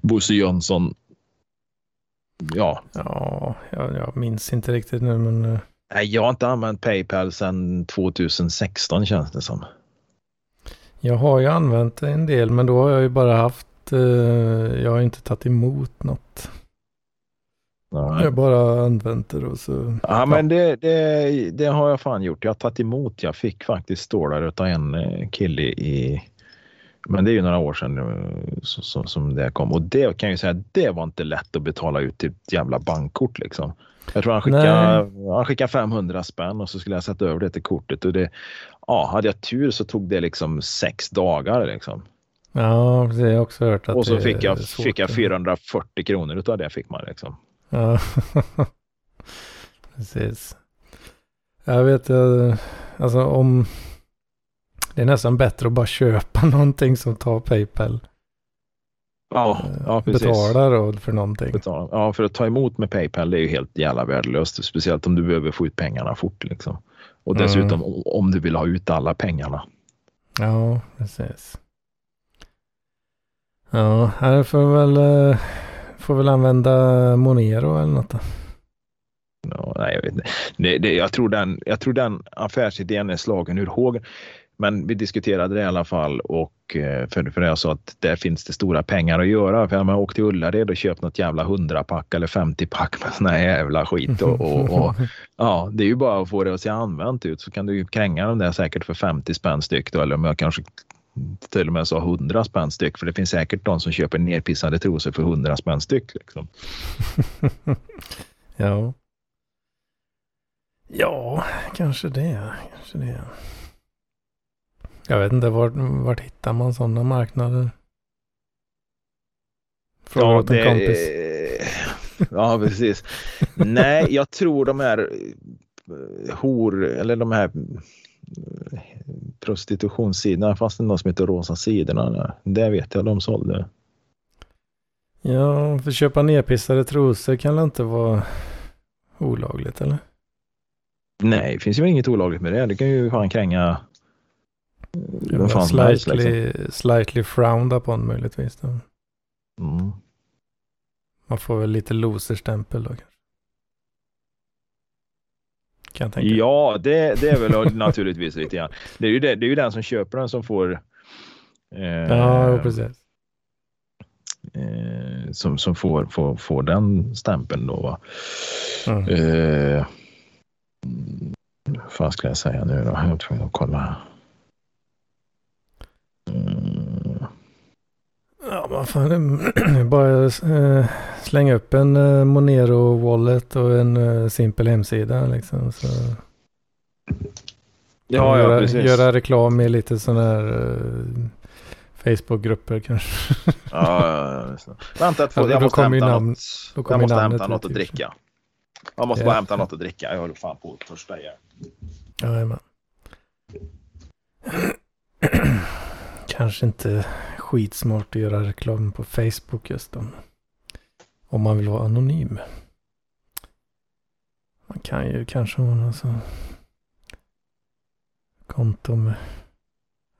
Bosse Jönsson. Ja, Ja, jag, jag minns inte riktigt nu, men eh, Nej, jag har inte använt Paypal sedan 2016 känns det som. jag har ju använt det en del, men då har jag ju bara haft, eh, jag har inte tagit emot något. Jag Nej. bara använt det och så. Ja, men det, det, det har jag fan gjort. Jag har tagit emot. Jag fick faktiskt stålar utav en eh, kille i... Men det är ju några år sedan eh, som det kom. Och det kan jag ju säga, det var inte lätt att betala ut till ett jävla bankkort liksom. Jag tror han skickade, han skickade 500 spänn och så skulle jag sätta över det till kortet. Och det, ja, hade jag tur så tog det liksom sex dagar liksom. Ja, jag har också hört att Och så det fick jag, svårt fick jag att- 440 kronor utav det fick man liksom. Ja, <laughs> precis. Jag vet, jag, alltså om det är nästan bättre att bara köpa <laughs> någonting som tar Paypal. Ja, eh, ja precis. Betala då för någonting. betala. Ja, för att ta emot med Paypal det är ju helt jävla värdelöst. Speciellt om du behöver få ut pengarna fort. Liksom. Och Mm. dessutom o- om du vill ha ut alla pengarna. Ja, precis. Ja, här får väl, eh, får väl använda Monero eller något då. Ja, nej, jag, vet inte. Det, det, jag, tror den, jag tror den affärsidén är slagen ur hågen. Men vi diskuterade det i alla fall och eh, för, för jag sa att där finns det stora pengar att göra. För jag har åkt till Ullared och köpt något jävla 100-pack eller 50-pack med sån här jävla skit. Och, och, och, <laughs> ja, det är ju bara att få det att se använt ut så kan du ju kränga dem där säkert för 50 spänn styck då, eller om jag kanske till och med sa 100 spänn styck för det finns säkert de som köper nerpissade trosor för 100 spänn styck. Liksom. <laughs> ja. Ja, kanske det. Kanske det. Jag vet inte, vart, vart hittar man sådana marknader? Fråga åt en kompis. Ja, precis. Nej, jag tror de här eh, hor eller de här eh, prostitutionssidorna, fast det någon som heter Rosa sidorna. Det vet jag de sålde. Ja, för köpa nerpissade trosor kan det inte vara olagligt eller? Nej, det finns ju inget olagligt med det. Det kan ju fan kränga Det vem fan helst. Liksom. slightly, slightly frowned upon möjligtvis. Då. Mm. Man får väl lite loserstämpel då kanske. Kan jag tänka. Ja, det, det är väl <laughs> naturligtvis lite grann. Det är, ju det, det är ju den som köper den som får. Eh, Ja, precis. eh, som, som får, får, får den stämpeln då. Va? Mm. Eh, mm, vad ska jag säga nu då? Jag är tvungen att kolla. Ja, vad fan. Bara eh, slänga upp en eh, Monero wallet och en eh, simpel hemsida liksom. Så ja, ja, göra, precis. göra reklam i lite sådana här Facebookgrupper kanske. Ja, ja, ja, just det. Vänta, ett få, jag måste hämta namn- något. Jag måste hämta något att dricka. Jag måste bara hämta något att dricka. Jag håller fan på att törsta ihjäl. Jajamän. <clears throat> Kanske inte skitsmart att göra reklam på Facebook just då. Om man vill vara anonym. Man kan ju kanske ha något så konto med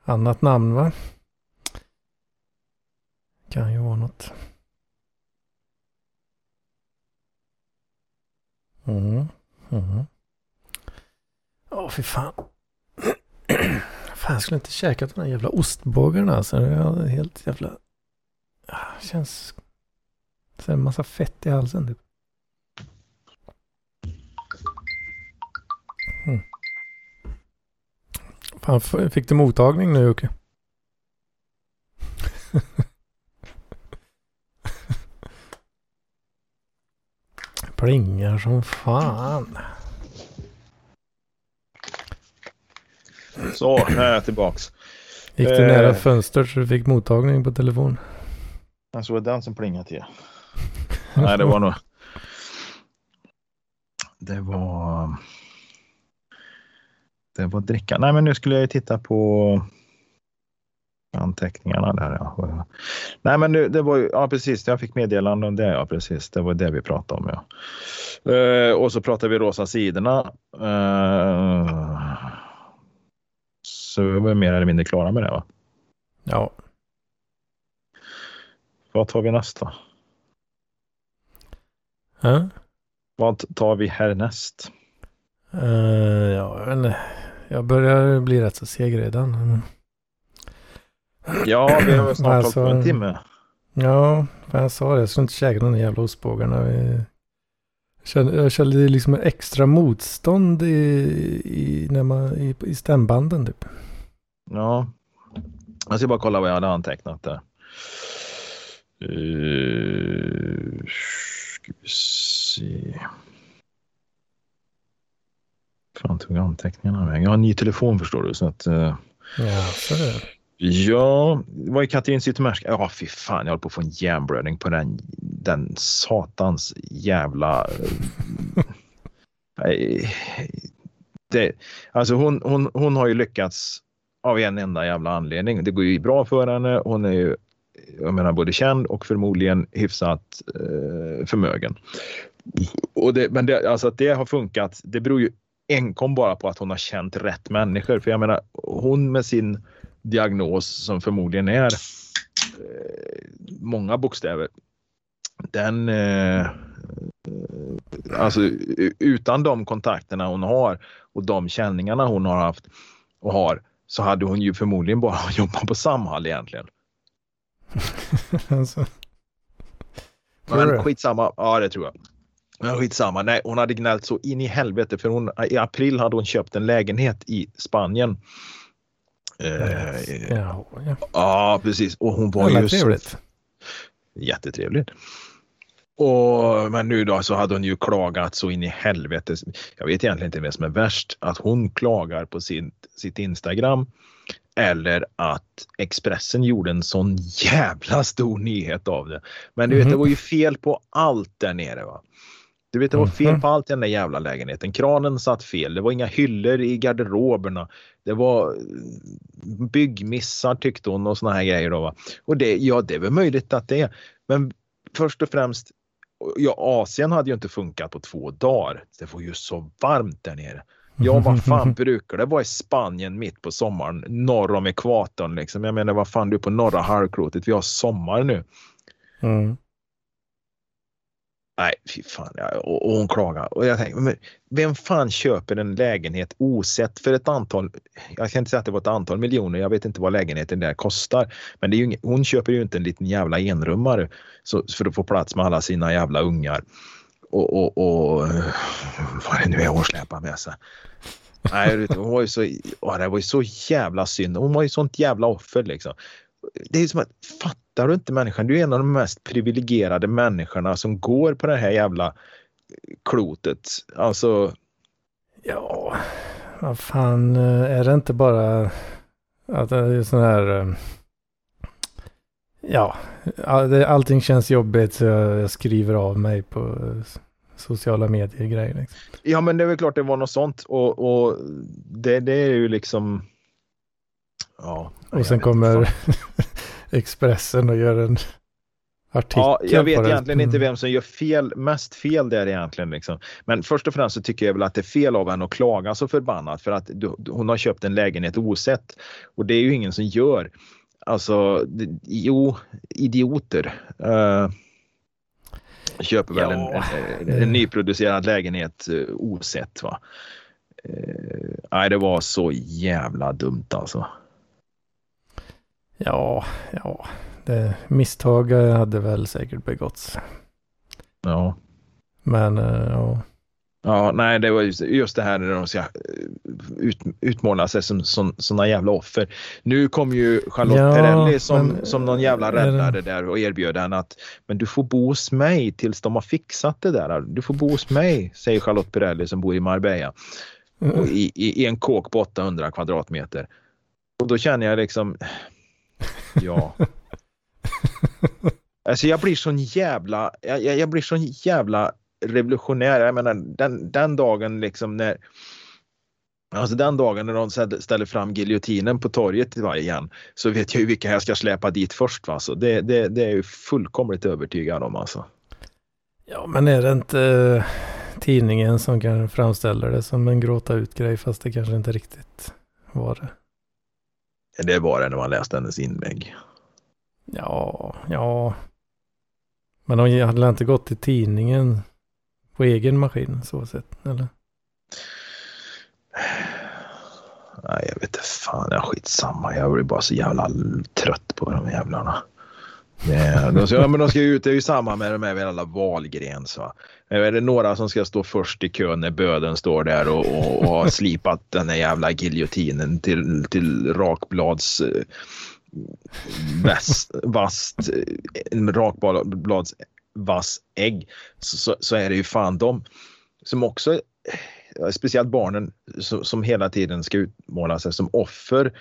annat namn va? Kan ju vara något. Mm. Mm. Ja, fy fan fan, jag skulle inte käkat de här jävla ostbågarna alltså. Det är helt jävla... Ah, det känns... Så en massa fett i halsen typ. Mm. Fan, fick du mottagning nu Jocke? <laughs> Plingar som fan. Så, nu är jag tillbaks. Gick du Eh. nära fönstret så du fick mottagning på telefon? Jag såg den som plingade till. <laughs> Nej, det var nog... Det var... Det var dricka. Nej, men nu skulle jag ju titta på anteckningarna där. Ja. Nej, men det, det var ju... Ja, precis. Jag fick meddelande om det. Ja, precis. Det var det vi pratade om. Ja. Eh, och så pratade vi rosa sidorna. Eh, så vi var mer eller mindre klara med det. Va? Ja, Vad tar vi nästa? ja. Vad tar vi härnäst? Eh, ja jag vet. Jag börjar bli rätt så seg redan. Mm. Ja, vi har <clears throat> snart hållit Alltså- på en timme. Ja, vad jag sa det. Jag skulle inte käka de där jävla ostbågarna. Vi- Jag kände, liksom extra motstånd i, i, när man, i, i stämbanden typ. Ja. Jag ska bara kolla vad jag hade antecknat där. Uh, ska vi se. Fan tog anteckningarna vägen? Jag har en ny telefon förstår du. Så att, eh, Ja, så det. ja, var ju Katrin Zytomierska. Ja, fy fan, jag håller på att få en hjärnblödning på den, den satans jävla... <laughs> eh, det, alltså hon, hon, hon har ju lyckats av en enda jävla anledning. Det går ju bra för henne. Hon är ju jag menar, både känd och förmodligen hyfsat eh, förmögen. Och det, men det, alltså att det har funkat, det beror ju enkom bara på att hon har känt rätt människor. För jag menar, hon med sin diagnos som förmodligen är eh, många bokstäver. Den, eh, alltså utan de kontakterna hon har och de känningarna hon har haft och har så hade hon ju förmodligen bara <laughs> jobbat på Samhall egentligen. <laughs> alltså. Du Men skitsamma. Ja, det tror jag. Men skitsamma. Nej, hon hade gnällt så in i helvete för hon, i april hade hon köpt en lägenhet i Spanien. Eh, Ja, ja. ja, precis. Och hon var ju så trevligt. jättetrevligt. Och, men nu då så hade hon ju klagat så in i helvete. Jag vet egentligen inte vem som är värst. Att hon klagar på sin, sitt Instagram. Eller att Expressen gjorde en sån jävla stor nyhet av det. Men du vet, Mhm. det var ju fel på allt där nere. va. Du vet, det var fel Mhm. på allt i den där jävla lägenheten. Kranen satt fel. Det var inga hyllor i garderoberna. Det var eh, byggmissar tyckte hon och såna här grejer. Då, va? Och det, ja, det är väl möjligt att det är. Men först och främst, ja, Asien hade ju inte funkat på två dagar. Det var ju så varmt där nere. Ja, vad fan <laughs> brukar det vara i Spanien mitt på sommaren, norr om ekvatorn liksom? Jag menar, vad fan, du är på norra halvklotet. Vi har sommar nu. Mm. Nej, fy fan. Ja, och, och hon klagar. Och jag tänker, men vem fan köper en lägenhet osett för ett antal, jag kan inte säga att det var ett antal miljoner, jag vet inte vad lägenheten där kostar. Men det är ju, hon köper ju inte en liten jävla enrummare så, för att få plats med alla sina jävla ungar. Och, och, och vad det nu är hon släpar med sig. Nej, det var ju så, åh, det var ju så jävla synd. Hon var ju sånt jävla offer liksom. Det är ju som att, fattar du inte människan? Du är en av de mest privilegierade människorna som går på det här jävla klotet. Alltså, Ja, vad fan eh, är det inte bara att det är sån här... eh, Ja, allting känns jobbigt så jag skriver av mig på eh, sociala medier grejer. Liksom. ja men det är väl klart det var något sånt och, och det, det är ju liksom... Ja. Och sen kommer. <laughs> Expressen och gör en artikel Ja, jag vet egentligen inte Mm. vem som gör fel, mest fel där egentligen. Liksom. Men först och främst så tycker jag väl att det är fel av henne att klaga så förbannat för att hon har köpt en lägenhet osett. Och det är ju ingen som gör. Alltså, jo, idioter. Uh, köper väl en, Ja. en, en, en nyproducerad lägenhet uh, osett. Va? Eh, nej, det var så jävla dumt alltså. Ja, ja. Det, misstag eh, hade väl säkert begåtts. Ja. Men eh, ja. Ja, nej, det var just, just det här när de ska eh, ut, utmåla sig som, såna jävla offer. Nu kom ju Charlotte Ja, Perrelli som, men, som någon jävla det- räddare där och erbjöd henne att men du får bo hos mig tills de har fixat det där. Du får bo hos mig, säger Charlotte Perrelli som bor i Marbella och i, i, i en kåk på 800 kvadratmeter. Och då känner jag liksom, ja. <laughs> Alltså jag blir sån jävla, jag, jag blir sån jävla revolutionär. Jag menar den, den dagen liksom när Alltså den dagen när de ställ- ställer fram giljotinen på torget igen så vet jag ju vilka jag ska släpa dit först. Va? Så det, det, det är jag ju fullkomligt övertygad om. Alltså. Ja, men är det inte eh, tidningen som kan framställa det som en gråta ut-grej fast det kanske inte riktigt var det? Det var det när man läste hennes inlägg. Ja, ja. Men de hade inte gått till tidningen på egen maskin så sett, eller? Nej, jag vet inte fan. Jag skitsamma. Jag blir bara så jävla trött på de jävlarna. Yeah, de, ska, ja, men de ska ju ut, det är ju samma med de här alla Wahlgrens. Va? Eh, är det några som ska stå först i kön när böden står där och, och, och har slipat den här jävla giljotinen till, till rakblads eh, väst, vast, eh, rakblads vass ägg så, så, så är det ju fan de som också eh, speciellt barnen som, som hela tiden ska utmåla sig som offer.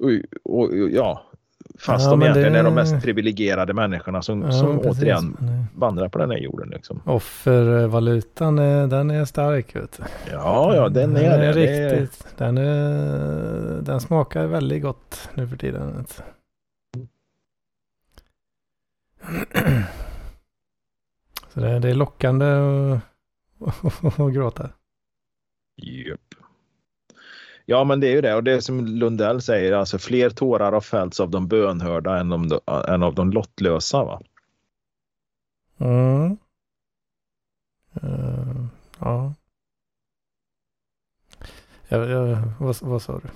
Och, och, och, ja, fast Ja, de egentligen det- är de mest privilegierade människorna som, Ja, som precis. återigen vandrar på den här jorden. Liksom. Offervalutan, eh, den är stark. Vet du. Ja, ja, den är det. det. är- riktigt. Den, är, den smakar väldigt gott nu för tiden. vet du. Så det, det är lockande att <laughs> att gråta. Japp. Ja, men det är ju det. Och det som Lundell säger, alltså fler tårar har fällts av de bönhörda än, om de, än av de lottlösa. Va? Mm. Eh, ja. Jag, jag, vad, vad sa du?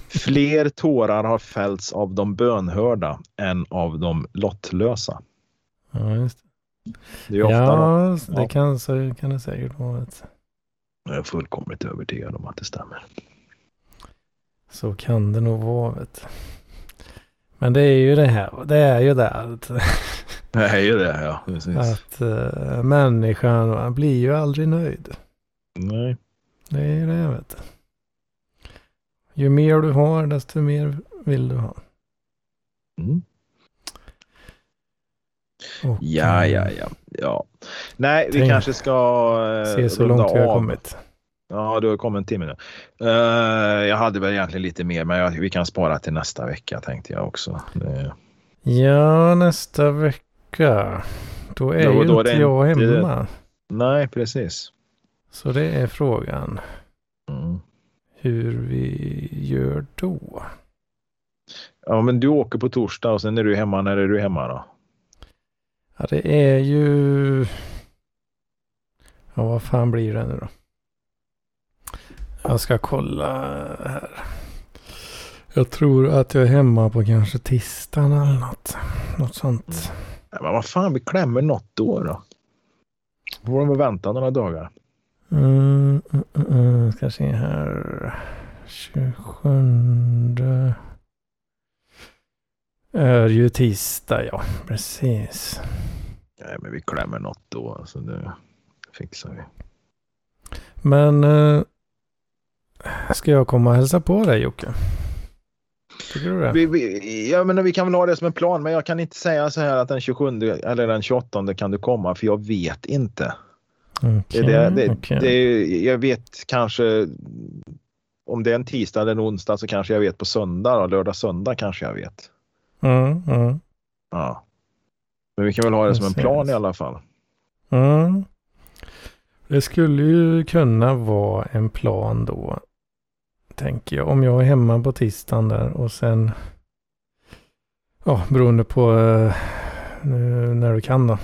<laughs> Fler tårar har fällts av de bönhörda än av de lottlösa. Ja, just det. Det är ofta de, ja, det Ja. kan, så kan det säkert vara. Ett. jag är fullkomligt övertygad om att det stämmer. Så kan det nog vara. Vet. Men det är ju det här. Det är ju det att, <laughs> Det är ju det, ja. Precis. att uh, människan blir ju aldrig nöjd. Nej. Det är ju det vet du. Ju mer du har desto mer vill du ha. Mm. Och, Ja, eh, ja, ja, ja. Nej, vi kanske ska eh, Se så långt vi har av. kommit. Ja, du har kommit en timme nu. Eh, jag hade väl egentligen lite mer, men jag, vi kan spara till nästa vecka tänkte jag också. Det, Ja, nästa vecka. Då är Då- ju då inte det jag hemma. nej, precis. Så det är frågan Mm. hur vi gör då. Ja, men du åker på torsdag och sen är du hemma. När är du hemma då? Ja, det är ju... Ja, vad fan blir det nu då? Jag ska kolla här. Jag tror att jag är hemma på kanske tisdagen eller något. Något sånt. Ja, men vad fan, vi klämmer något då då. Får de vänta några dagar. Mm, mm, mm, mm. Ska se här. 27 är ju tisdag, ja. Precis. Nej, men vi klämmer något då. Alltså det fixar vi. Men eh, ska jag komma och hälsa på dig Jocke? Tycker du det? Vi, vi, ja, men vi kan väl ha det som en plan, men jag kan inte säga så här att den 27 eller den 28 kan du komma, för jag vet inte. Okej, det, det, okej. det, jag vet kanske om det är en tisdag eller en onsdag så kanske jag vet på söndag. Då, lördag, söndag kanske jag vet. Mm, mm, Ja. Men vi kan väl ha det som en plan i alla fall. mm. Det skulle ju kunna vara en plan då. Tänker jag. Om jag är hemma på tisdagen där och sen. Ja, beroende på eh, när du kan då.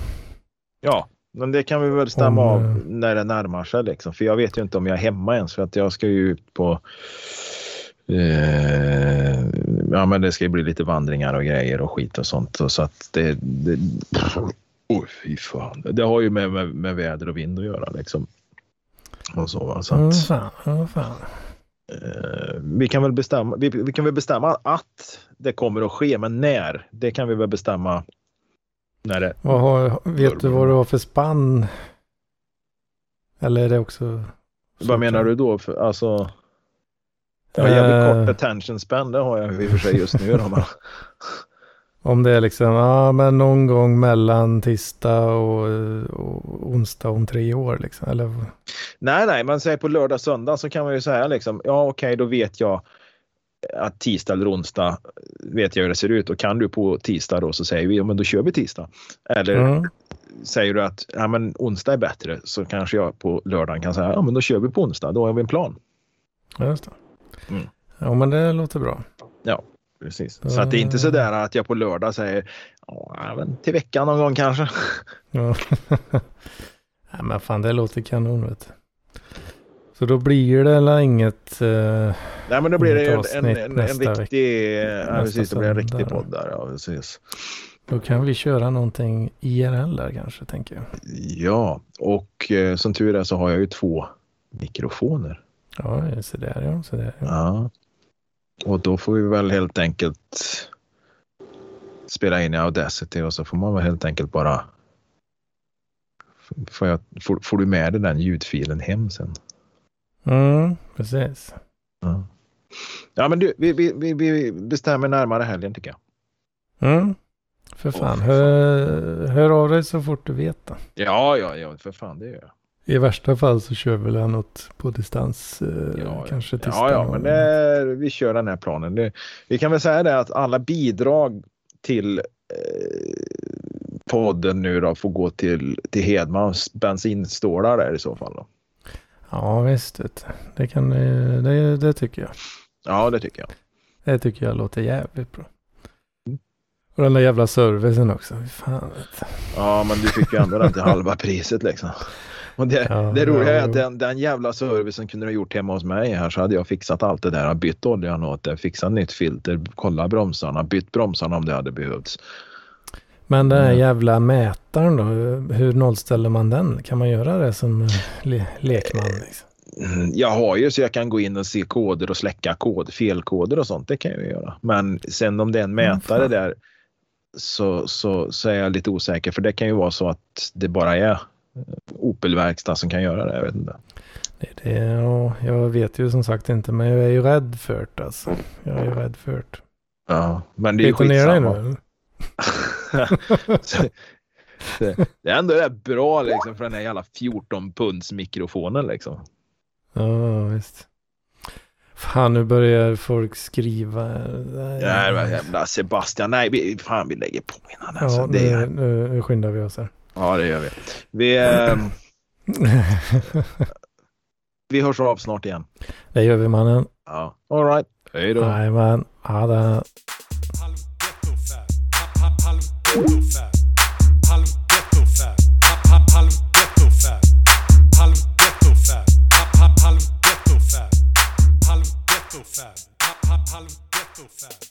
Ja, men det kan vi väl stämma Om, av eh, när det närmar sig. Liksom. För jag vet ju inte om jag är hemma ens för att jag ska ju ut på Eh, ja, men det ska ju bli lite vandringar och grejer och skit och sånt. och Så att det... det oj, fy fan. Det har ju med, med, med väder och vind att göra liksom. Och så, så Mm, att, fan, mm, fan. Eh, vi, kan väl bestämma, vi, vi kan väl bestämma att det kommer att ske, men när? Det kan vi väl bestämma när det... Vad har, vet du vad du har för spann? Eller är det också... Vad menar du då? För, alltså... Ja, jävligt Eh. kort attention span, det har jag i och för sig just nu. <laughs> Om det är liksom, ja men någon gång mellan tisdag och, och onsdag om tre år liksom. Eller nej, nej, men säg på lördag, söndag så kan man ju säga liksom, ja okej, då vet jag att tisdag eller onsdag vet jag hur det ser ut och kan du på tisdag då så säger vi, ja men då kör vi tisdag. Eller mm, säger du att ja, men onsdag är bättre så kanske jag på lördagen kan säga, ja men då kör vi på onsdag, då har vi en plan. just det. Mm. Ja men det låter bra. Precis. Så att det är inte så där att jag på lördag säger, ja men till veckan någon gång kanske. <laughs> Ja. <laughs> Nej men fan det låter kanon vet du. Så då blir det eller inget... eh, Nej men då blir det en, en, en, en riktig, ja, precis, det blir en riktig podd där. Ja, precis. då kan vi köra någonting IRL där kanske tänker jag. Ja, och eh, som tur är så har jag ju två mikrofoner. Ja, så där ja. Så där, ja. Ja. Och då får vi väl helt enkelt spela in i Audacity och så får man väl helt enkelt bara Får, jag, får, får du med dig den ljudfilen hem sen? Mm, precis. Ja, ja men du, vi, vi, vi, bestämmer närmare helgen tycker jag. Mm. För Åh, fan, för hör, hör av dig så fort du vet då. Ja, ja, ja, för fan det gör jag. I värsta fall så kör väl jag något på distans. Eh, Ja, kanske tisdag. Ja, ja, men det, vi kör den här planen. Det, vi kan väl säga det att alla bidrag till eh, podden nu då får gå till, till Hedmans bensinstålar där i så fall. Då. Ja, visst. Det, kan, eh, det, det tycker jag. Ja, det tycker jag. Det tycker jag låter jävligt bra. Mm. Och den där jävla servicen också. Fan, vet. Ja, men du fick ju ändå den till halva priset liksom. Och det, Ja, det roliga är att den, den jävla servicen kunde du ha gjort hemma hos mig här så hade jag fixat allt det där. Bytt oljan åt det, fixat nytt filter, kolla bromsarna, bytt bromsarna om det hade behövts. Men den här Mm. jävla mätaren då. Hur nollställer man den? Kan man göra det som eh, le lekman? Liksom? Mm, Jag har ju så jag kan gå in och se koder och släcka kod, felkoder och sånt. Det kan jag ju göra. Men sen om det är en Mm, mätare fan. där så, så, så är jag lite osäker för det kan ju vara så att det bara är eh, Opel-verkstad som kan göra det. Jag vet inte. Det, det, ja, jag vet ju som sagt inte men jag är ju rädd för det alltså. Jag är ju rädd för det. Ja, men det är ju Peter ner dig nu skitsamma. <laughs> Så- det, det är ändå rätt bra liksom för den här jävla 14 punds mikrofonen liksom. Ja, visst. Fan, nu börjar folk skriva. Ja, det var jävla Sebastian. Nej, vi, fan vi lägger på innan. Alltså. Ja, nu, är- nu, nu skyndar vi oss här. Ja, det gör vi. Vi, eh, <laughs> vi hörs av snart igen. Det gör vi mannen. Ja. All right. Hej då. Jajamän. Ha det. Halv ghetto fab.